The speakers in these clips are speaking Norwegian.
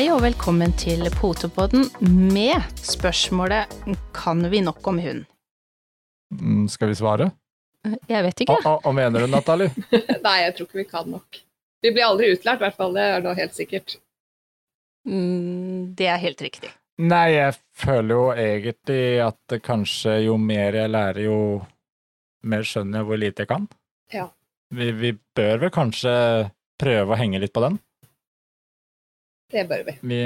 Hei og velkommen til Potepodden med spørsmålet Kan vi nok om hund? Mm, Skal vi svare? Jeg vet ikke. Hva hva mener du, Nathalie? Nei, jeg tror ikke vi kan nok. Vi blir aldri utlært, i hvert fall. Det er da helt sikkert. Mm, Det er helt riktig. Nei, jeg føler jo egentlig at kanskje jo mer jeg lærer, jo mer skjønner jeg hvor lite jeg kan. Ja. Vi, vi bør vel kanskje prøve å henge litt på den. Det bør vi. Vi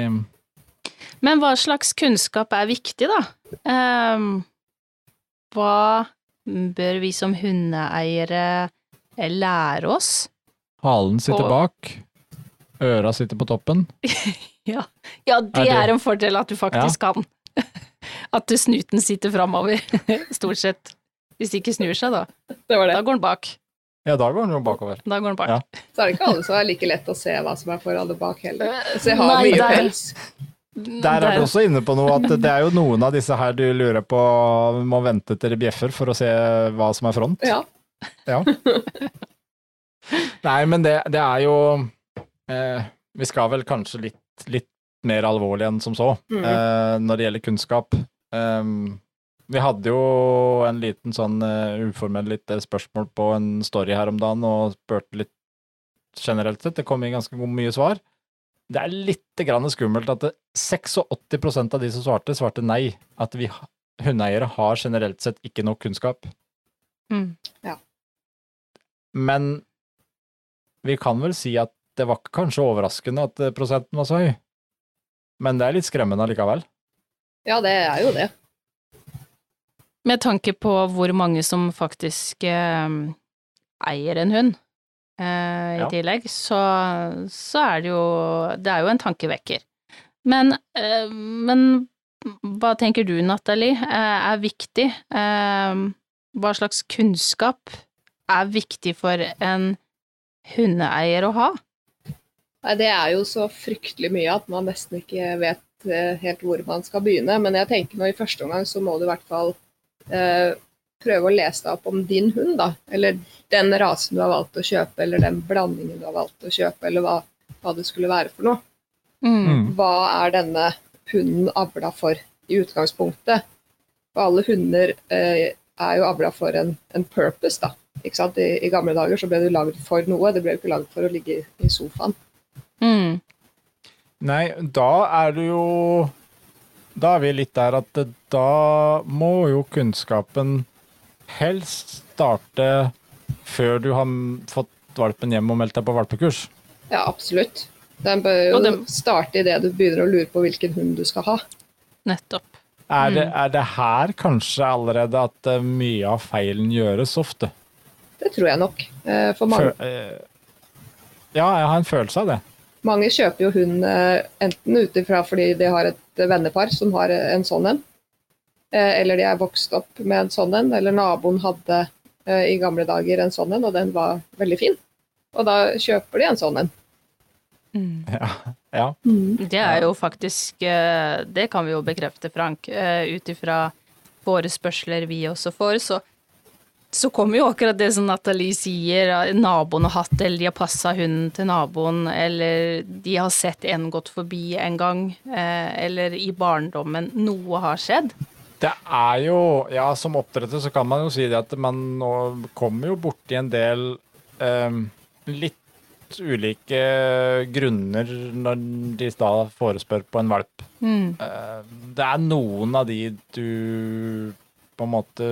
Men hva slags kunnskap er viktig, da? Um, hva bør vi som hundeeiere lære oss? Halen sitter Og- bak, øra sitter på toppen. Ja, ja det Er det- er en fordel at du faktisk kan. At snuten sitter framover, stort sett. Hvis det ikke snur seg, da. Det var det. Da går den bak. Ja, da går den jo bakover. Da går den bak. Ja. Så er det ikke alle som er like lett å se hva som er foran og bak heller. Så jeg har Nei, mye der- pels. Der er du også inne på noe, at det er jo noen av disse her du lurer på må vente til det bjeffer for å se hva som er front. Ja. Ja. Nei, men det, det er jo eh, Vi skal vel kanskje litt, litt mer alvorlig enn som så mm. eh, når det gjelder kunnskap. Um, vi hadde jo en liten sånn uh, uformell litt spørsmål på en story her om dagen, og spurte litt generelt sett. Det kom inn ganske mye svar. Det er litt grann skummelt at det, 86% av de som svarte, svarte nei. At vi hundeeiere har generelt sett ikke nok kunnskap. Mm. Men vi kan vel si at det var kanskje overraskende at eh, prosenten var så høy. Men det er litt skremmende allikevel. ja, det er jo det. Med tanke på hvor mange som faktisk eh, eier en hund eh, i Ja. tillegg, så, så er det jo Det er jo en tankevekker. Men, eh, men hva tenker du, Nathalie, eh, er viktig? Eh, hva slags kunnskap er viktig for en hundeeier å ha? Det er jo så fryktelig mye at man nesten ikke vet eh, helt hvor man skal begynne. Men jeg tenker nå i første omgang så må du i hvert fall prøve å lese deg opp om din hund, da. Eller den rasen du har valgt å kjøpe, eller den blandingen du har valgt å kjøpe, eller hva, hva det skulle være for noe. Mm. hva er denne hunden avla for i utgangspunktet? For alle hunder eh, er jo avla for en, en purpose, da. Ikke sant? I, I gamle dager så ble du lagd for noe, det ble jo ikke lagd for å ligge i, i sofaen. Mm. Nei, da er du jo Da er vi litt der at det, da må jo kunnskapen helst starte før du har fått valpen hjem og meldt deg på valpekurs. Ja, absolutt. Den bør jo den- starte idet du begynner å lure på hvilken hund du skal ha. Nettopp. Er, det, Mm. er det her kanskje allerede at eh, mye av feilen gjøres ofte? Det tror jeg nok. Eh, For mange, eh, ja, jeg har en følelse av det. mange kjøper jo hund enten ut ifra fordi de har et vennepar som har en sånn en, eller de er vokst opp med en sånn en, eller naboen hadde eh, i gamle dager en sånn en, og den var veldig fin. Og da kjøper de en sånn en. Mm. Ja. ja. Det er jo faktisk eh, Det kan vi jo bekrefte, Frank. eh, Ut ifra forespørsler vi også får, så, så kommer jo akkurat det som Nathalie sier. eh, Naboen har hatt, eller de har passa hunden til naboen, eller de har sett en gått forbi en gang, eh, eller i barndommen noe har skjedd. Det er jo Ja, som oppdretter så kan man jo si det at man nå kommer jo borti en del eh, litt ulike grunner når de da forespør på en valp. Mm. Eh, det er noen av de du på en måte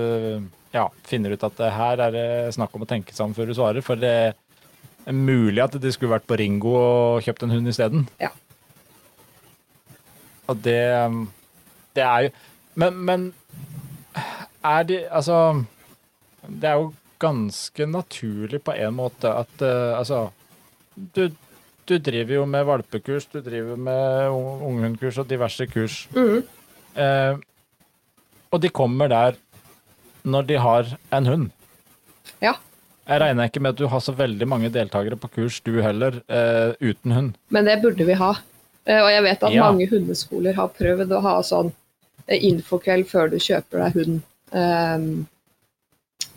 ja, finner ut at her er det snakk om å tenke seg om før du svarer, for det er mulig at de skulle vært på Ringo og kjøpt en hund isteden. Ja. Og det Det er jo Men, men er de Altså Det er jo ganske naturlig på en måte at uh, Altså du, du driver jo med valpekurs, du driver med ung- unghundkurs og diverse kurs. Mm. Uh, og de kommer der når de har en hund. Ja. Jeg regner ikke med at du har så veldig mange deltakere på kurs, du heller, uh, uten hund. Men det burde vi ha. Og jeg vet at Ja. mange hundeskoler har prøvd å ha sånn infokveld før du kjøper deg hund-opplegg.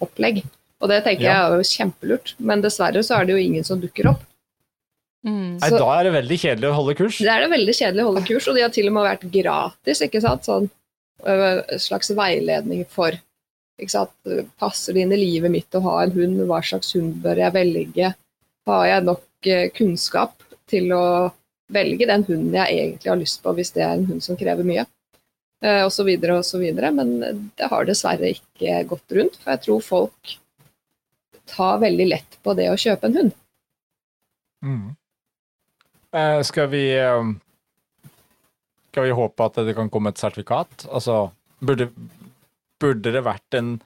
opplegg. Og det tenker Ja. jeg er jo kjempelurt, men dessverre så er det jo ingen som dukker opp. Mm. Nei, Så- da er det veldig kjedelig å holde kurs. Det er det veldig kjedelig å holde kurs, og de har til og med vært gratis, ikke sant? Sånn øh, slags veiledning for ikke sant? Passer det inn i livet mitt å ha en hund? Hva slags hund bør jeg velge? Har jeg nok eh, kunnskap til å velge den hunden jeg egentlig har lyst på, hvis det er en hund som krever mye? Eh, og så videre. Men det har dessverre ikke gått rundt, for jeg tror folk tar veldig lett på det å kjøpe en hund. Mm. Eh, skal vi eh, Skal vi håpe at det kan komme et sertifikat? Altså, burde, burde det vært en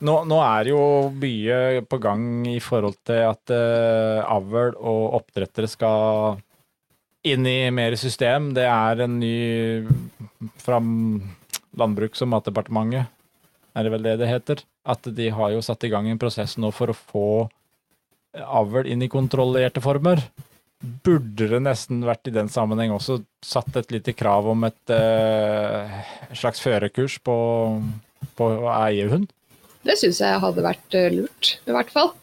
nå, nå er jo mye på gang i forhold til at eh, avl og oppdrettere skal inn i mer system. Det er en ny fra Landbruks- og matdepartementet, er det vel det det heter? At de har jo satt i gang en prosess nå for å få avl inn i kontrollerte former. Burde det nesten vært i den sammenheng også satt et lite krav om et eh, slags førerkurs på, på å eie? Det syns jeg hadde vært eh, lurt, i hvert fall.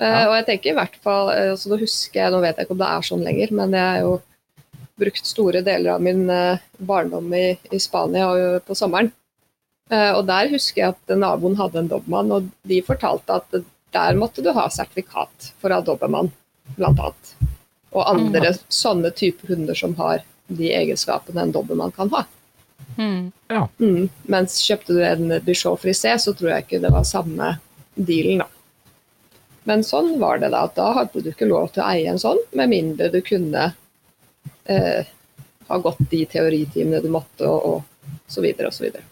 Ja. Uh, Og jeg tenker i hvert fall eh, altså Nå husker jeg, nå vet jeg ikke om det er sånn lenger, men jeg er jo brukt store deler av min eh, barndom i, i Spania på sommeren. Eh, og der husker jeg at naboen hadde en dobbemann, og de fortalte at der måtte du ha sertifikat for å ha blant annet. Og andre sånne type hunder som har de egenskapene en dobbemann kan ha. Mm. Mm. Mens kjøpte du en Bichot frisé, så tror jeg ikke det var samme dealen, da. Men sånn var det da. at Da hadde du ikke lov til å eie en sånn, med mindre du kunne eh, har gått de teoritimene du måtte, og, og så videre og så videre.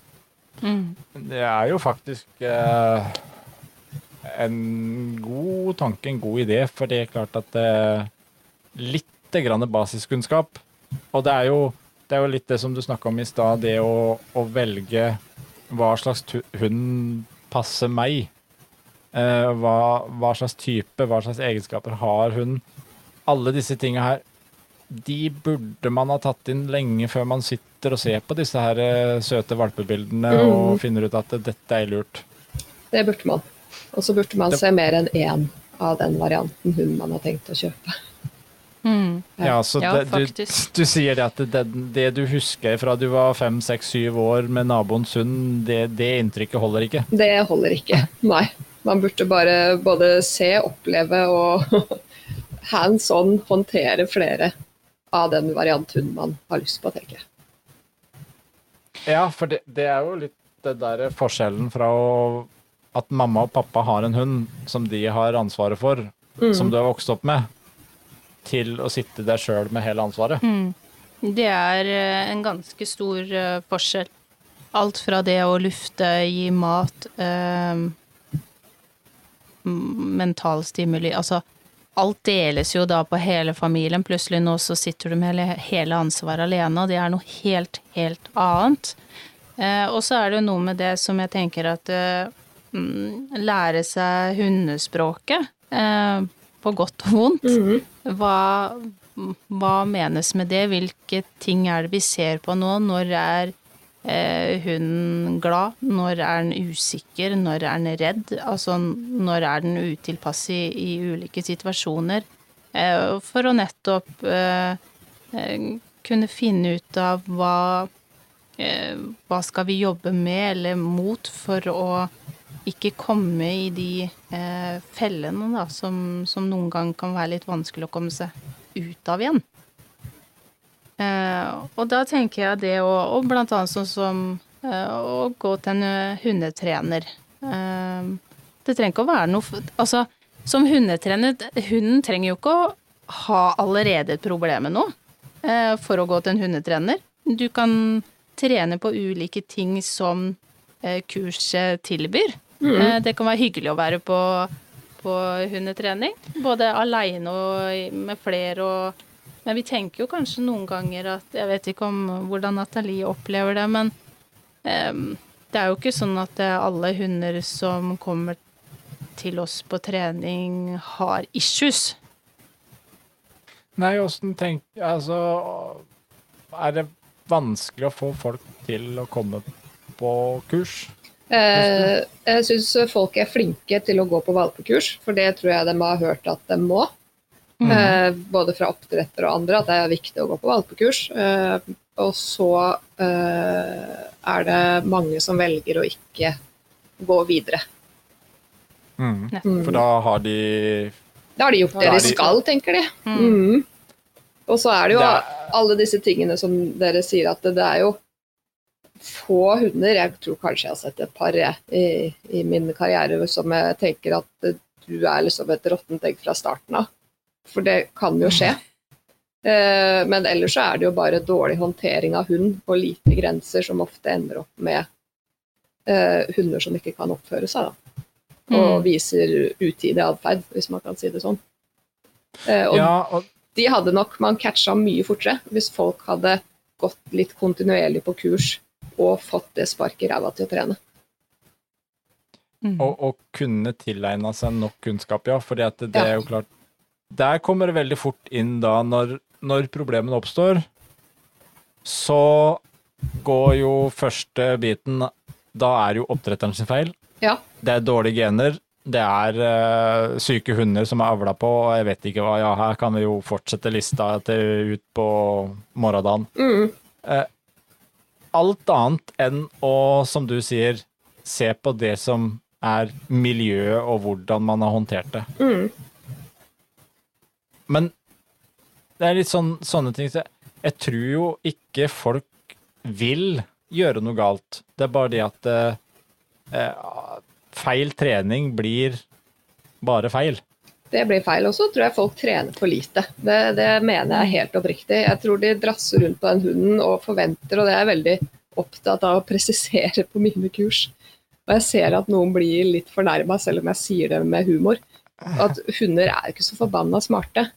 Mm. Det er jo faktisk eh, en god tanke, en god idé, for det er klart at eh, litt grann basiskunnskap Og det er jo, det er jo litt det som du snakka om i stad, det å, å velge hva slags hund passer meg. Eh, hva, hva slags type, hva slags egenskaper har hun? Alle disse tinga her, de burde man ha tatt inn lenge før man sitter og ser på disse her eh, søte valpebildene og finner ut at dette er lurt. Det burde man. Og så burde man Det- se mer enn én av den varianten hund man har tenkt å kjøpe. Mm. Ja, så Ja, det, du, du sier det at det, det du husker fra du var fem, seks, syv år med naboens hund, det, det inntrykket holder ikke? Det holder ikke. Nei. Man burde bare både se, oppleve og hands on håndtere flere av den varianthunden man har lyst på, tenker jeg. Ja, for det, det er jo litt det der forskjellen fra å, at mamma og pappa har en hund som de har ansvaret for, som du har vokst opp med, til å sitte der sjøl med hele ansvaret. Mm. Det er eh, en ganske stor eh, forskjell. Alt fra det å lufte, gi mat, eh, mental stimuli Altså, alt deles jo da på hele familien. Plutselig nå så sitter du med hele, ansvaret alene, og det er noe helt, helt annet. Eh, og så er det jo noe med det som jeg tenker at eh, mm, Lære seg hundespråket, eh, på godt og vondt. Hva, hva menes med det? Hvilke ting er det vi ser på nå? Når er eh, hunden glad? Når er den usikker? Når er den redd? Altså, når er den utilpass i, i ulike situasjoner? Eh, for å nettopp eh, eh, kunne finne ut av hva eh, hva skal vi jobbe med eller mot for å ikke komme i de eh, fellene da, som, som noen gang kan være litt vanskelig å komme seg ut av igjen. Eh, og da tenker jeg det å Og blant annet sånn som eh, å gå til en eh, hundetrener. Det trenger ikke å være noe Altså, som hundetrener Hunden trenger jo ikke å ha allerede et problem med noe eh, for å gå til en hundetrener. Du kan trene på ulike ting som kurset tilbyr. Eh, det kan være hyggelig å være på, på hundetrening, både aleine og med flere og Men vi tenker jo kanskje noen ganger at Jeg vet ikke om hvordan Nathalie opplever det, men um, det er jo ikke sånn at eh, alle hunder som kommer til oss på trening, har issues. Nei, åssen tenker Altså, er det vanskelig å få folk til å komme på kurs? Eh, jeg syns folk er flinke til å gå på valpekurs, for det tror jeg de har hørt at de må. Mm. eh, både fra oppdretter og andre, at det er viktig å gå på valpekurs. Eh, og så eh, er det mange som velger å ikke gå videre. Mm. Mm. For da har de Da har de gjort det de de- skal, tenker de. Mm. Mm. Og så er det jo Det alle disse tingene som dere sier, at det, det er jo få hunder. Jeg tror kanskje jeg har sett et par i, i min karriere som jeg tenker at du er liksom et råttent egg fra starten av. For det kan jo skje. Eh, men ellers så er det jo bare dårlig håndtering av hund og lite grenser som ofte ender opp med eh, hunder som ikke kan oppføre seg. da. Og Mm. viser utidig atferd, hvis man kan si det sånn. Eh, og de hadde nok man catcha mye fortere hvis folk hadde gått litt kontinuerlig på kurs og fått det sparket i ræva til å trene. Mm. og, og kunne tilegne seg nok kunnskap, ja. For det, det Ja. er jo klart Der kommer det veldig fort inn da, når, når problemene oppstår, så går jo første biten Da er jo oppdretteren sin feil. Ja. Det er dårlige gener. Det er uh, syke hunder som er avla på, og jeg vet ikke hva. Ja, her kan vi jo fortsette lista til ut på morgendagen. Mm. alt annet enn å, som du sier, se på det som er miljøet og hvordan man har håndtert det. Mm. Men det er litt sånn, sånne ting så Jeg tror jo ikke folk vil gjøre noe galt. Det er bare det at eh, eh, feil trening blir bare feil. Det blir feil. Og så tror jeg folk trener for lite. Det, det mener jeg helt oppriktig. Jeg tror de drasser rundt på den hunden og forventer, og det er jeg veldig opptatt av å presisere på mine kurs. Og jeg ser at noen blir litt fornærma, selv om jeg sier det med humor. At hunder er ikke så forbanna smarte.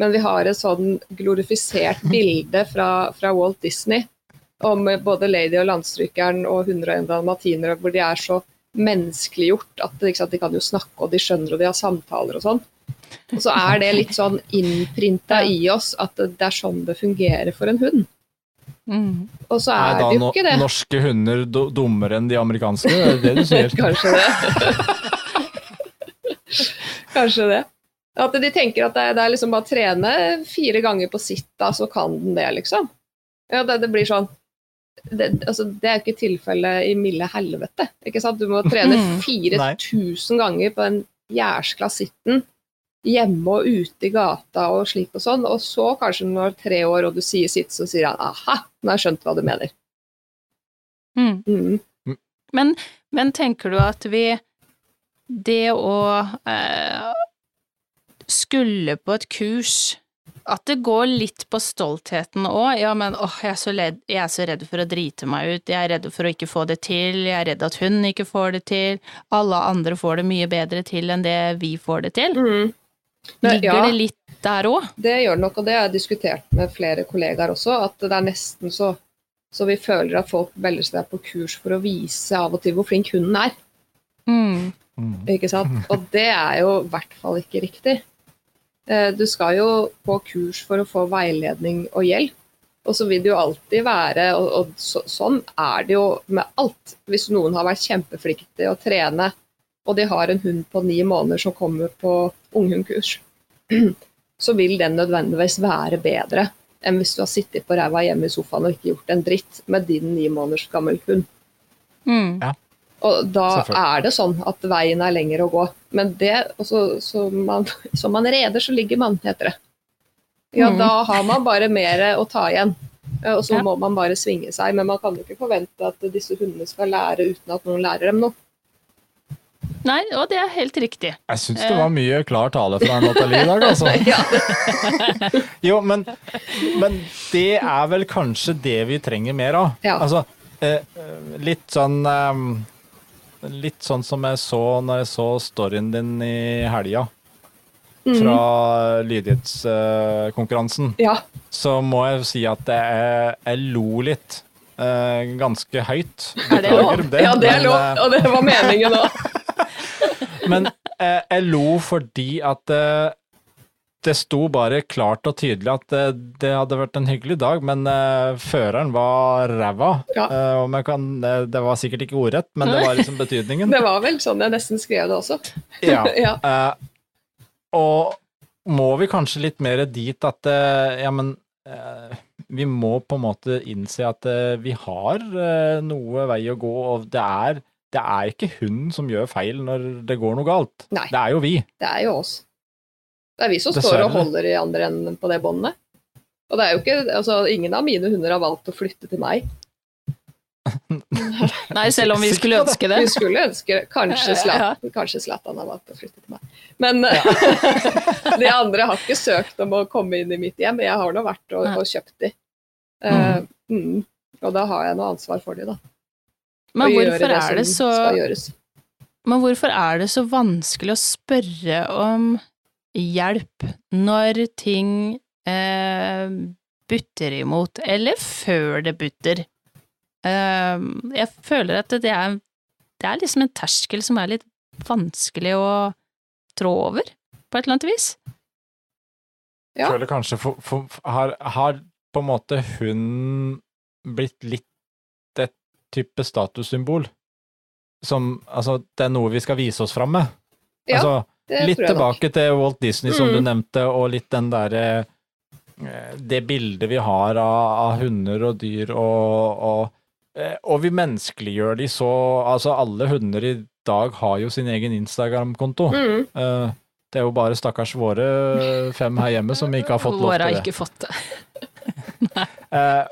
Men vi har et sånn glorifisert bilde fra, fra Walt Disney om både Lady og Landstrykeren og 101 dalmatinere, hvor de er så menneskeliggjort at ikke sant, de kan jo snakke, og de skjønner, og de har samtaler og sånn. Og så er det litt sånn innprinta i oss at det er sånn det fungerer for en hund. Mm. Og så Er er da det jo ikke det. norske hunder dummere enn de amerikanske? Det er det du sier. Kanskje det. Kanskje det. At de tenker at det det er liksom bare å trene fire ganger på sitt, da, så kan den det, liksom. Ja, det, det blir sånn det, altså, det er jo ikke tilfellet i milde helvete. Ikke sant? Du må trene Mm. 4000 ganger på den jæskla sitten hjemme og ute i gata og slik og sånn, og så kanskje når du er tre år og du sier sitt, så sier han aha, nå har jeg skjønt hva du mener. Mm. Mm. Men, men tenker du at vi Det å eh, skulle på et kurs At det går litt på stoltheten òg. Ja, men åh, jeg er, så redd, jeg er så redd for å drite meg ut. Jeg er redd for å ikke få det til. Jeg er redd at hun ikke får det til. Alle andre får det mye bedre til enn det vi får det til. Mm. Men, Ligger ja. det litt der òg? Det gjør det nok, og det har jeg diskutert med flere kollegaer også, at det er nesten så, så vi føler at folk velger seg på kurs for å vise av og til hvor flink hunden er. Mm. Mm. ikke sant? Og det er jo i hvert fall ikke riktig. Eh, Du skal jo på kurs for å få veiledning og hjelp, og så vil det jo alltid være, og, og så, sånn er det jo med alt. Hvis noen har vært kjempeflinke til å trene, og de har en hund på ni måneder som kommer på unghundkurs, så vil den nødvendigvis være bedre enn hvis du har sittet på ræva hjemme i sofaen og ikke gjort en dritt med din ni måneders gammel hund. Mm. Og da er det sånn at veien er lenger å gå. Men det, og så, så man, som man reder, så ligger man, heter det. Ja, Mm. da har man bare mer å ta igjen. Og så Ja. må man bare svinge seg. Men man kan jo ikke forvente at disse hundene skal lære uten at noen lærer dem noe. Nei, og det er helt riktig. Jeg syns det var mye klar tale fra Nathalie i dag, altså. Jo, men, men det er vel kanskje det vi trenger mer av. Ja. Altså, eh, eh, litt sånn eh, Litt sånn som jeg så når jeg så storyen din i helga, Mm. fra lydighetskonkurransen, ja. så må jeg si at jeg, jeg lo litt. Uh, ganske høyt. Er det lov? Ja, det er men, lov. eh, Og det var meningen òg. Men eh, jeg lo fordi at eh, det sto bare klart og tydelig at det, det hadde vært en hyggelig dag, men uh, føreren var ræva. Ja. Uh, kan, eh, det var sikkert ikke ordrett, men det var liksom betydningen. Det var vel sånn jeg nesten skrev det også. Ja. Ja. Uh, og må vi kanskje litt mer dit at eh, ja, men eh, vi må på en måte innse at eh, vi har eh, noe vei å gå, og det er, det er ikke hun som gjør feil når det går noe galt. Nei. Det er jo vi. Det er jo oss. Det er vi som står og holder i andre enden på det båndet. Og det er jo ikke, altså Ingen av mine hunder har valgt å flytte til meg. Nei, selv om vi skulle ønske det. Vi skulle ønske Kanskje Ja. Zlatan kanskje Zlatan har valgt å flytte til meg. Men de andre har ikke søkt om å komme inn i mitt hjem. Jeg har nå vært og, og kjøpt de. Uh, mm. Og da har jeg noe ansvar for de, da. Men hvorfor er det så. Men hvorfor er det så vanskelig å spørre om hjelp når ting eh, butter imot, eller før det butter? Eh, jeg føler at det er, det er liksom en terskel som er litt vanskelig å trå over, på et eller annet vis. Ja. Føler kanskje for, for, har, har på en måte hun blitt litt et type statussymbol? Som Altså, det er noe vi skal vise oss fram med? Ja, altså, Det litt tilbake til Walt Disney, som Mm. du nevnte, og litt den derre eh, Det bildet vi har av, av hunder og dyr, og, og eh, Og vi menneskeliggjør de så Altså, alle hunder i dag har jo sin egen Instagram-konto. Mm. Eh, Det er jo bare stakkars våre fem her hjemme som ikke har fått lov Våre har til det. ikke fått det. Eh,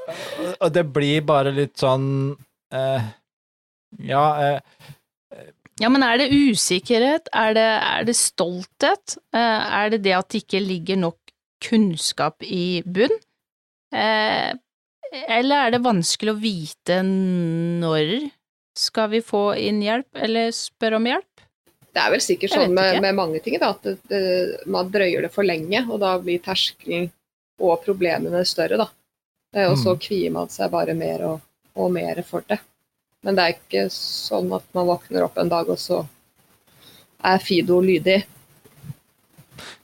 og det blir bare litt sånn eh, Ja, eh, Ja, men er det usikkerhet? Er det, er det stolthet? Eh, Er det det at det ikke ligger nok kunnskap i bunn? Eh, Eller er det vanskelig å vite når skal vi få inn hjelp, eller spørre om hjelp? Det er vel sikkert sånn med, med mange ting da, at det, det, man drøyer det for lenge, og da blir terskelen og problemene større. da. Eh, Og så Mm. kvier man seg bare mer og, og mer for det. Men det er ikke sånn at man våkner opp en dag, og så er Fido lydig.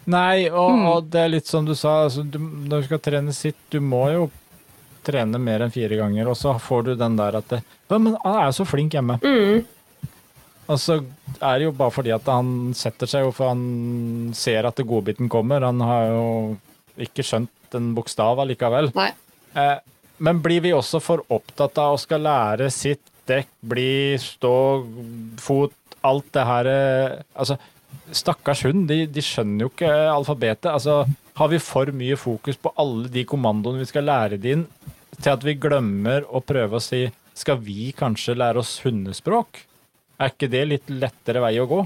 Nei, og, Mm. og det er litt som du sa, altså, du, når du skal trene sitt, du må jo trene mer enn fire ganger, og så får du den der at det, men han er jo så flink hjemme. Mm. Og så er det jo bare fordi at han setter seg jo, for han ser at det godbiten kommer. Han har jo ikke skjønt en bokstav allikevel. Nei. Eh, men blir vi også for opptatt av å skal lære sitt dekk, bli, stå, fot, alt det her Altså, stakkars hund, de, de skjønner jo ikke alfabetet. Altså, har vi for mye fokus på alle de kommandoene vi skal lære de inn, til at vi glemmer å prøve å si skal vi kanskje lære oss hundespråk? Er ikke det litt lettere vei å gå?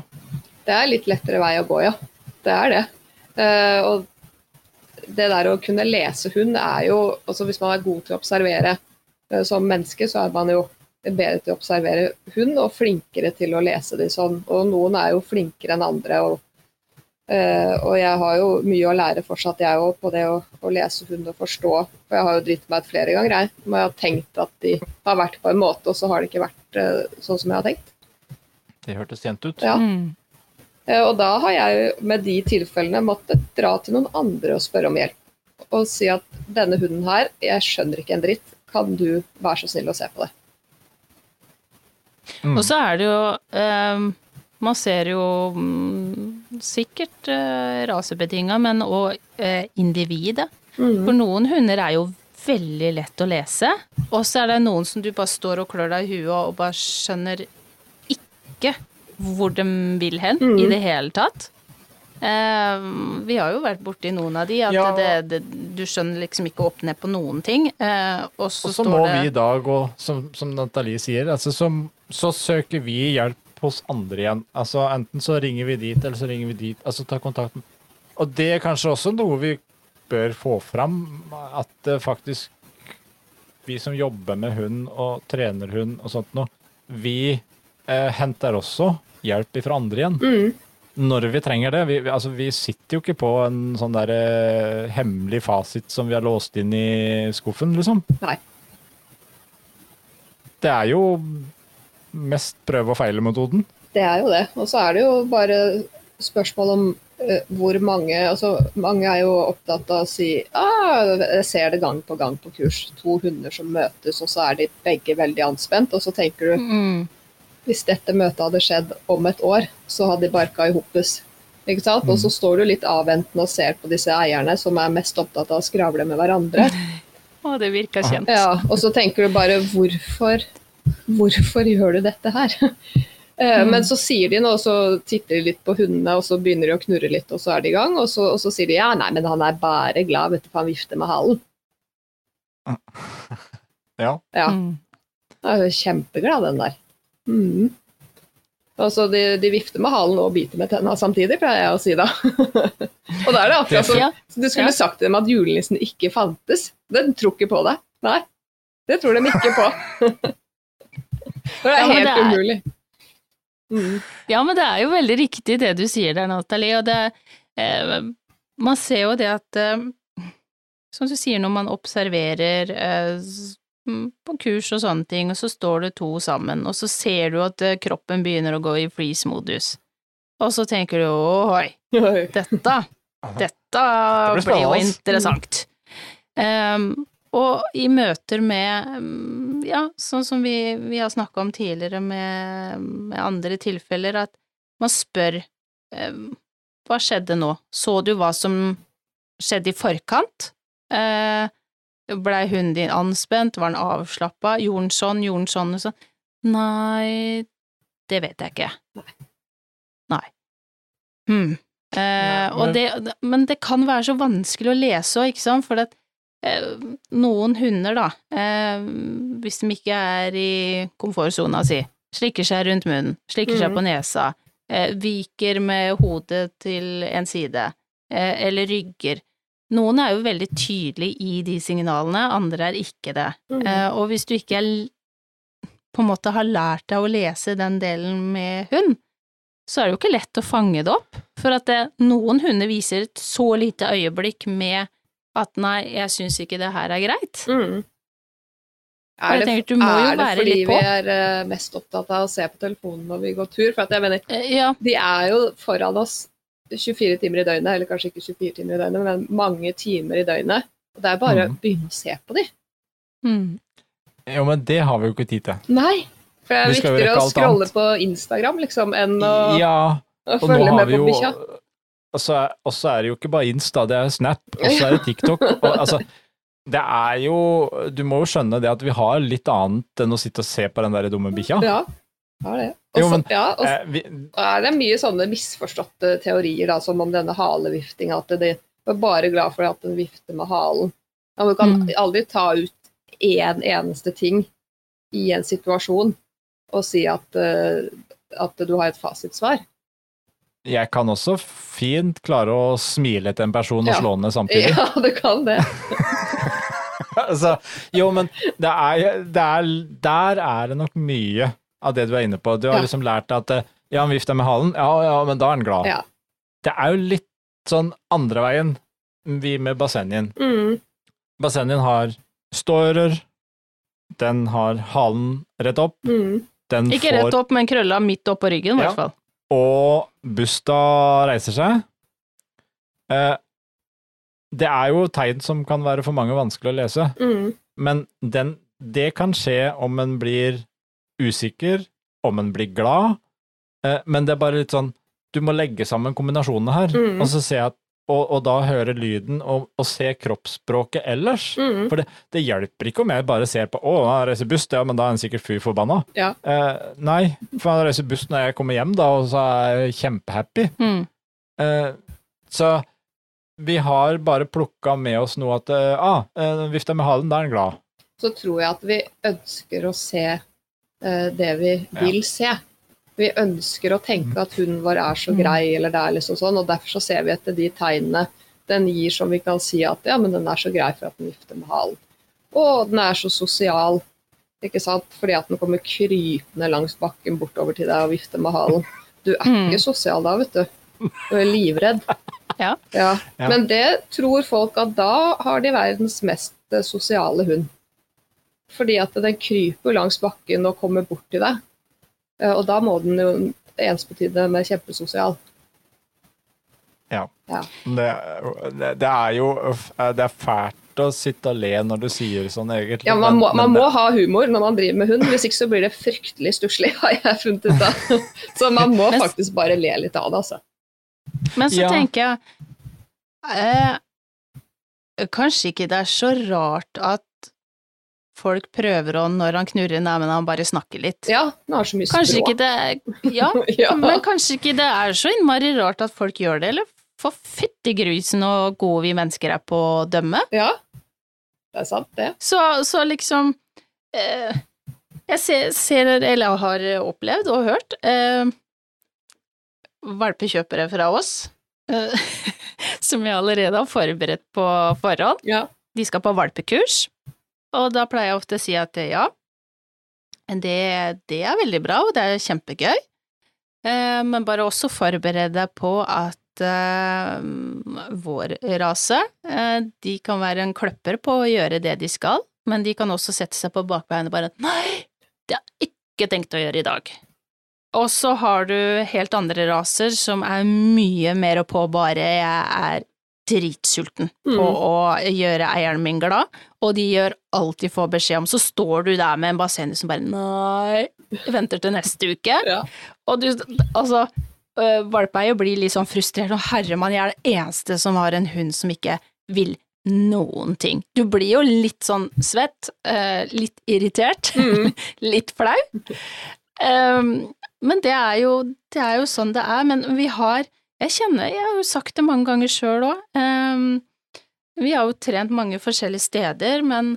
Det er litt lettere vei å gå, ja. Det er det. Uh, og det der å kunne lese hund er jo altså Hvis man er god til å observere uh, som menneske, så er man jo bedre til å observere hund og flinkere til å lese de sånn. Og noen er jo flinkere enn andre. Og, eh, og jeg har jo mye å lære fortsatt, jeg òg, på det å, å lese hund og forstå. For jeg har jo dritt meg ut flere ganger, jeg. Når jeg har tenkt at de har vært på en måte, og så har det ikke vært eh, sånn som jeg har tenkt. Det hørtes kjent ut. Ja. Mm. Eh, Og da har jeg med de tilfellene måttet dra til noen andre og spørre om hjelp. Og si at denne hunden her, jeg skjønner ikke en dritt, kan du være så snill å se på det? Mm. Og så er det jo eh, Man ser jo mm, sikkert eh, rasebetinga, men òg eh, individet. Mm. For noen hunder er jo veldig lett å lese, og så er det noen som du bare står og klør deg i huet og bare skjønner ikke hvor de vil hen Mm. i det hele tatt. Eh, vi har jo vært borti noen av de, at Ja. det, det, du skjønner liksom ikke opp ned på noen ting. Eh, og så står må det vi i dag, og som, som Nathalie sier, altså, så, så søker vi hjelp hos andre igjen. Altså Enten så ringer vi dit, eller så ringer vi dit. Altså ta kontakt med Og det er kanskje også noe vi bør få fram, at det faktisk Vi som jobber med hund og trener hund og sånt noe, vi eh, henter også hjelp fra andre igjen. Mm. Når vi trenger det. Vi, vi- altså, vi sitter jo ikke på en sånn der eh, hemmelig fasit som vi har låst inn i skuffen, liksom. Nei. Det er jo mest prøve og feile-metoden. Det er jo det. Og så er det jo bare spørsmål om uh, hvor mange altså Mange er jo opptatt av å si ah, jeg ser det gang på gang på kurs. To hunder som møtes, og så er de begge veldig anspent. Og så tenker du mm, hvis dette møtet hadde skjedd om et år, så hadde de barka i Hoppus Ikke sant? Og så Mm. står du litt avventende og ser på disse eierne som er mest opptatt av å skravle med hverandre. Å, det virka kjent. Ja, og så tenker du bare hvorfor, hvorfor gjør du dette her? Mm. Men så sier de noe, og så titter de litt på hundene, og så begynner de å knurre litt, og så er de i gang. Og så, og så sier de ja, nei, men han er bare glad, vet du, for han vifter med halen. Ja. Ja, Mm. han er jo kjempeglad, den der. Mhm. Altså, de, de vifter med halen og biter med tenna samtidig, pleier jeg å si da. og da er det akkurat som Ja. du skulle Ja. sagt til dem at julenissen ikke fantes. Den tror ikke på deg. Nei, det tror de ikke på. Det er Ja, helt det er- umulig. Mm. Ja, men det er jo veldig riktig det du sier der, Nathalie. Og det, eh, man ser jo det at eh, Som du sier, når man observerer eh, mm, på kurs og sånne ting, og så står det to sammen, og så ser du at eh, kroppen begynner å gå i freeze-modus. Og så tenker du oi, dette, dette blir blir jo interessant. Um, og i møter med, um, ja, sånn som vi, vi har snakka om tidligere med, med andre tilfeller, at man spør um, hva skjedde nå, så du hva som skjedde i forkant? Uh, Blei hunden din anspent, var den avslappa, gjorde den sånn, gjorde den sånn og sånn? Nei, det vet jeg ikke. Nei. Hm. Eh, Nei, og men- det, men det kan være så vanskelig å lese òg, ikke sant, for at eh, noen hunder, da, eh, hvis de ikke er i komfortsona si, slikker seg rundt munnen, slikker seg Mhm. på nesa, eh, viker med hodet til en side, eh, eller rygger. Noen er jo veldig tydelige i de signalene, andre er ikke det. Mhm. Eh, og hvis du ikke er, på en måte har lært deg å lese den delen med hund, så er det jo ikke lett å fange det opp. For at det, noen hunder viser et så lite øyeblikk med at nei, jeg syns ikke det her er greit. Mm. Er det, tenker, du må jo er det fordi vi er eh, mest opptatt av å se på telefonen når vi går tur? For at jeg mener, Eh, Ja, de er jo foran oss 24 timer i døgnet, eller kanskje ikke 24 timer i døgnet, men mange timer i døgnet. Og det er bare mm. å begynne å se på de. mm. Jo, men det har vi jo ikke tid til. Nei, for det er Vi viktigere å scrolle annet. på Instagram liksom, enn å, Ja, å følge har med vi på bikkja. Og så er, og så er det jo ikke bare Insta, det er Snap, og så er det TikTok. Og, altså, det er jo Du må jo skjønne det at vi har litt annet enn å sitte og se på den der dumme bikkja. Ja, har det. Også, Jo, men- ja, og Eh, vi, er det mye sånne misforståtte teorier, da, som om denne haleviftinga, at de var bare glad for at den vifter med halen. Ja, du kan Mm. aldri ta ut én eneste ting i en situasjon og si at, eh, at du har et fasitsvar. jeg kan også fint klare å smile til en person og Ja. slå ned samtidig. Ja, du kan det. altså, jo, men det er, det er, der er det nok mye av det du er inne på. Du har Ja. liksom lært at eh, ja, han vifter med halen, ja, ja, men da er han glad. Ja. Det er jo litt sånn andre veien, vi med bassengen. Mm. Bassengen har ståører, den har halen rett opp, Mm. den Ikke får rett opp, men krølla midt oppå ryggen, i Ja. hvert fall. og Busta reiser seg. Eh, det er jo tegn som kan være for mange vanskelig å lese, Mm. men den, det kan skje om en blir usikker, om en blir glad, eh, men det er bare litt sånn Du må legge sammen kombinasjonene her, Mm. og så se at og, og da høre lyden og, og se kroppsspråket ellers. Mm. Det hjelper ikke om jeg bare ser på 'Å, han reiser buss', ja, men da er han sikkert fy forbanna. Ja. Eh, nei, for han reiser buss når jeg kommer hjem, da, og så er jeg kjempehappy. Mm. Eh, så vi har bare plukka med oss noe at 'Å, ah, vifta med halen, da er han glad. så tror jeg at vi ønsker å se eh, det vi Ja. vil se. Vi ønsker å tenke at hunden vår er så Mm. grei, eller det er liksom sånn, og derfor så ser vi etter de tegnene den gir som vi kan si at ja, men den er så grei for at den vifter med halen. Og den er så sosial, ikke sant, fordi at den kommer krypende langs bakken bortover til deg og vifter med halen. Du er Mm. ikke sosial da, vet du. Du er livredd. Ja. Ja. Ja. Men det tror folk at da har de verdens mest eh, sosiale hund. Fordi at den kryper langs bakken og kommer bort til deg. Eh, Og da må den jo ensbetydende med kjempesosial. Ja. det, det er jo eh, Det er fælt å sitte og le når du sier sånn, egentlig. Ja, man må, men- man men må det- ha humor når man driver med hund, hvis ikke så blir det fryktelig stusslig, har jeg funnet ut av. Så man må faktisk bare le litt av det, altså. Men så Ja. tenker jeg eh, Kanskje ikke det er så rart at folk prøver å, når han knurrer, nei, men han bare snakker litt. Ja, han har så mye Kanskje språk. det Ja, ja. men kanskje ikke det er så innmari rart at folk gjør det, eller for fyttegrusen og gode vi mennesker er på å dømme. ja, det er sant, det. Så, så liksom eh, Jeg ser, ser, eller har opplevd og hørt, eh, valpekjøpere fra oss, eh, som jeg allerede har forberedt på forhånd. Ja. De skal på valpekurs, og da pleier jeg ofte å si at ja, det, det er veldig bra, og det er kjempegøy, eh, men bare også forbered deg på at eh, vår rase, eh, de kan være en kløpper på å gjøre det de skal, men de kan også sette seg på bakbeina og bare nei, det har jeg ikke tenkt å gjøre i dag. Og så har du helt andre raser som er mye mer på bare jeg er dritsulten på Mm. å gjøre eieren min glad, og de gjør alt de får beskjed om. Så står du der med en basseng som bare nei, venter til neste uke. Ja. Og du, altså, øh, valpeeier blir litt sånn frustrert, og herremann, jeg er det eneste som har en hund som ikke vil noen ting. Du blir jo litt sånn svett, øh, litt irritert, Mm. litt flau. Um, men det er, jo, det er jo sånn det er. Men vi har Jeg kjenner, jeg har jo sagt det mange ganger sjøl òg. Um, vi har jo trent mange forskjellige steder, men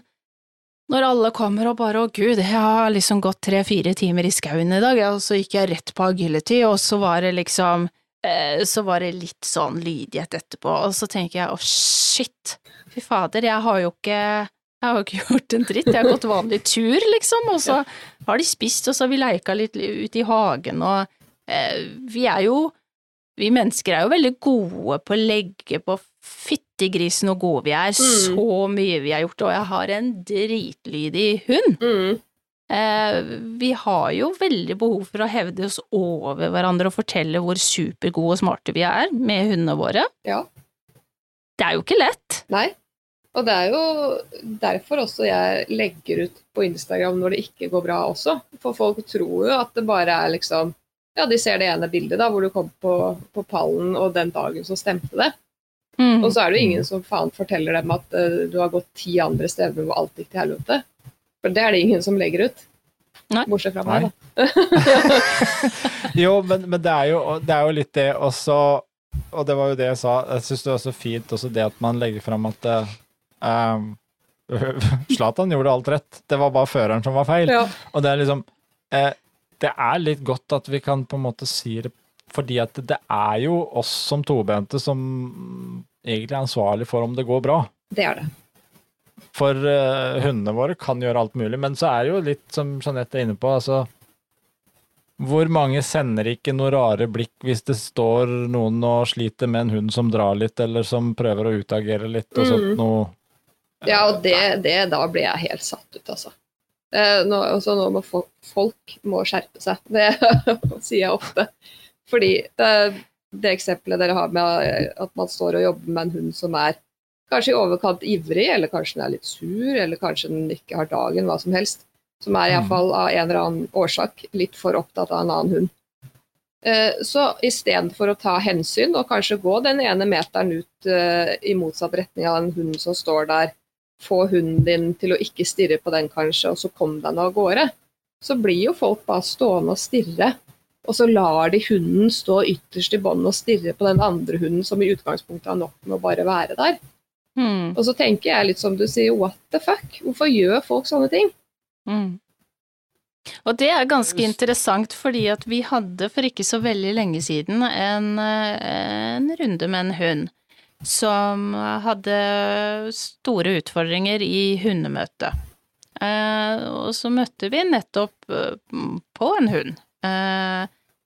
når alle kommer og bare 'Å, gud, jeg har liksom gått tre-fire timer i skauen i dag', og så gikk jeg rett på agility, og så var det liksom eh, Så var det litt sånn lydighet etterpå, og så tenker jeg 'Å, shit', fy fader, jeg har jo ikke jeg har jo ikke gjort en dritt, jeg har gått vanlig tur, liksom, og så har de spist, og så har vi leika litt ute i hagen, og eh, vi er jo Vi mennesker er jo veldig gode på å legge på fyttegrisen hvor gode vi er, Mm. så mye vi har gjort, og jeg har en dritlydig hund. Mm. Eh, vi har jo veldig behov for å hevde oss over hverandre og fortelle hvor supergode og smarte vi er med hundene våre. Ja. Det er jo ikke lett. Nei. Og det er jo derfor også jeg legger ut på Instagram når det ikke går bra også. For folk tror jo at det bare er liksom Ja, de ser det ene bildet da, hvor du kom på, på pallen, og den dagen som stemte det. Mm. Og så er det jo ingen som faen forteller dem at uh, du har gått ti andre steder hvor alt gikk til helvete. For det er det ingen som legger ut. Nei. Bortsett fra Nei. meg, da. Jo, men, men det, er jo, det er jo litt det også Og det var jo det jeg sa. Jeg syns det er så fint også det at man legger fram at Slatan Zlatan gjorde alt rett. Det var bare føreren som var feil. Ja. Og det er liksom eh, Det er litt godt at vi kan på en måte si det, fordi at det er jo oss som tobente som egentlig er ansvarlig for om det går bra. Det er det. For uh, hundene våre kan gjøre alt mulig, men så er det jo litt som Jeanette er inne på, altså Hvor mange sender ikke noe rare blikk hvis det står noen og sliter med en hund som drar litt, eller som prøver å utagere litt og sånt Mm. noe? Ja, og det, det da blir jeg helt satt ut, altså. Eh, nå, også nå må folk, folk må skjerpe seg. Det sier jeg ofte. Fordi det, det eksempelet dere har med eh, at man står og jobber med en hund som er kanskje i overkant ivrig, eller kanskje den er litt sur, eller kanskje den ikke har dagen, hva som helst. Som er Mm. iallfall av en eller annen årsak litt for opptatt av en annen hund. Eh, Så istedenfor å ta hensyn og kanskje gå den ene meteren ut i motsatt retning av den hunden som står der, få hunden din til å ikke stirre på den kanskje, og så kom den av gårde, så blir jo folk bare stående og stirre. Og så lar de hunden stå ytterst i båndet og stirre på den andre hunden som i utgangspunktet har nok med å bare være der. Mm. Og så tenker jeg litt som du sier, what the fuck? Hvorfor gjør folk sånne ting? Mm. Og det er ganske interessant, fordi at vi hadde for ikke så veldig lenge siden en, eh, en runde med en hund som hadde store utfordringer i hundemøte. Eh, og så møtte vi nettopp eh, på en hund eh,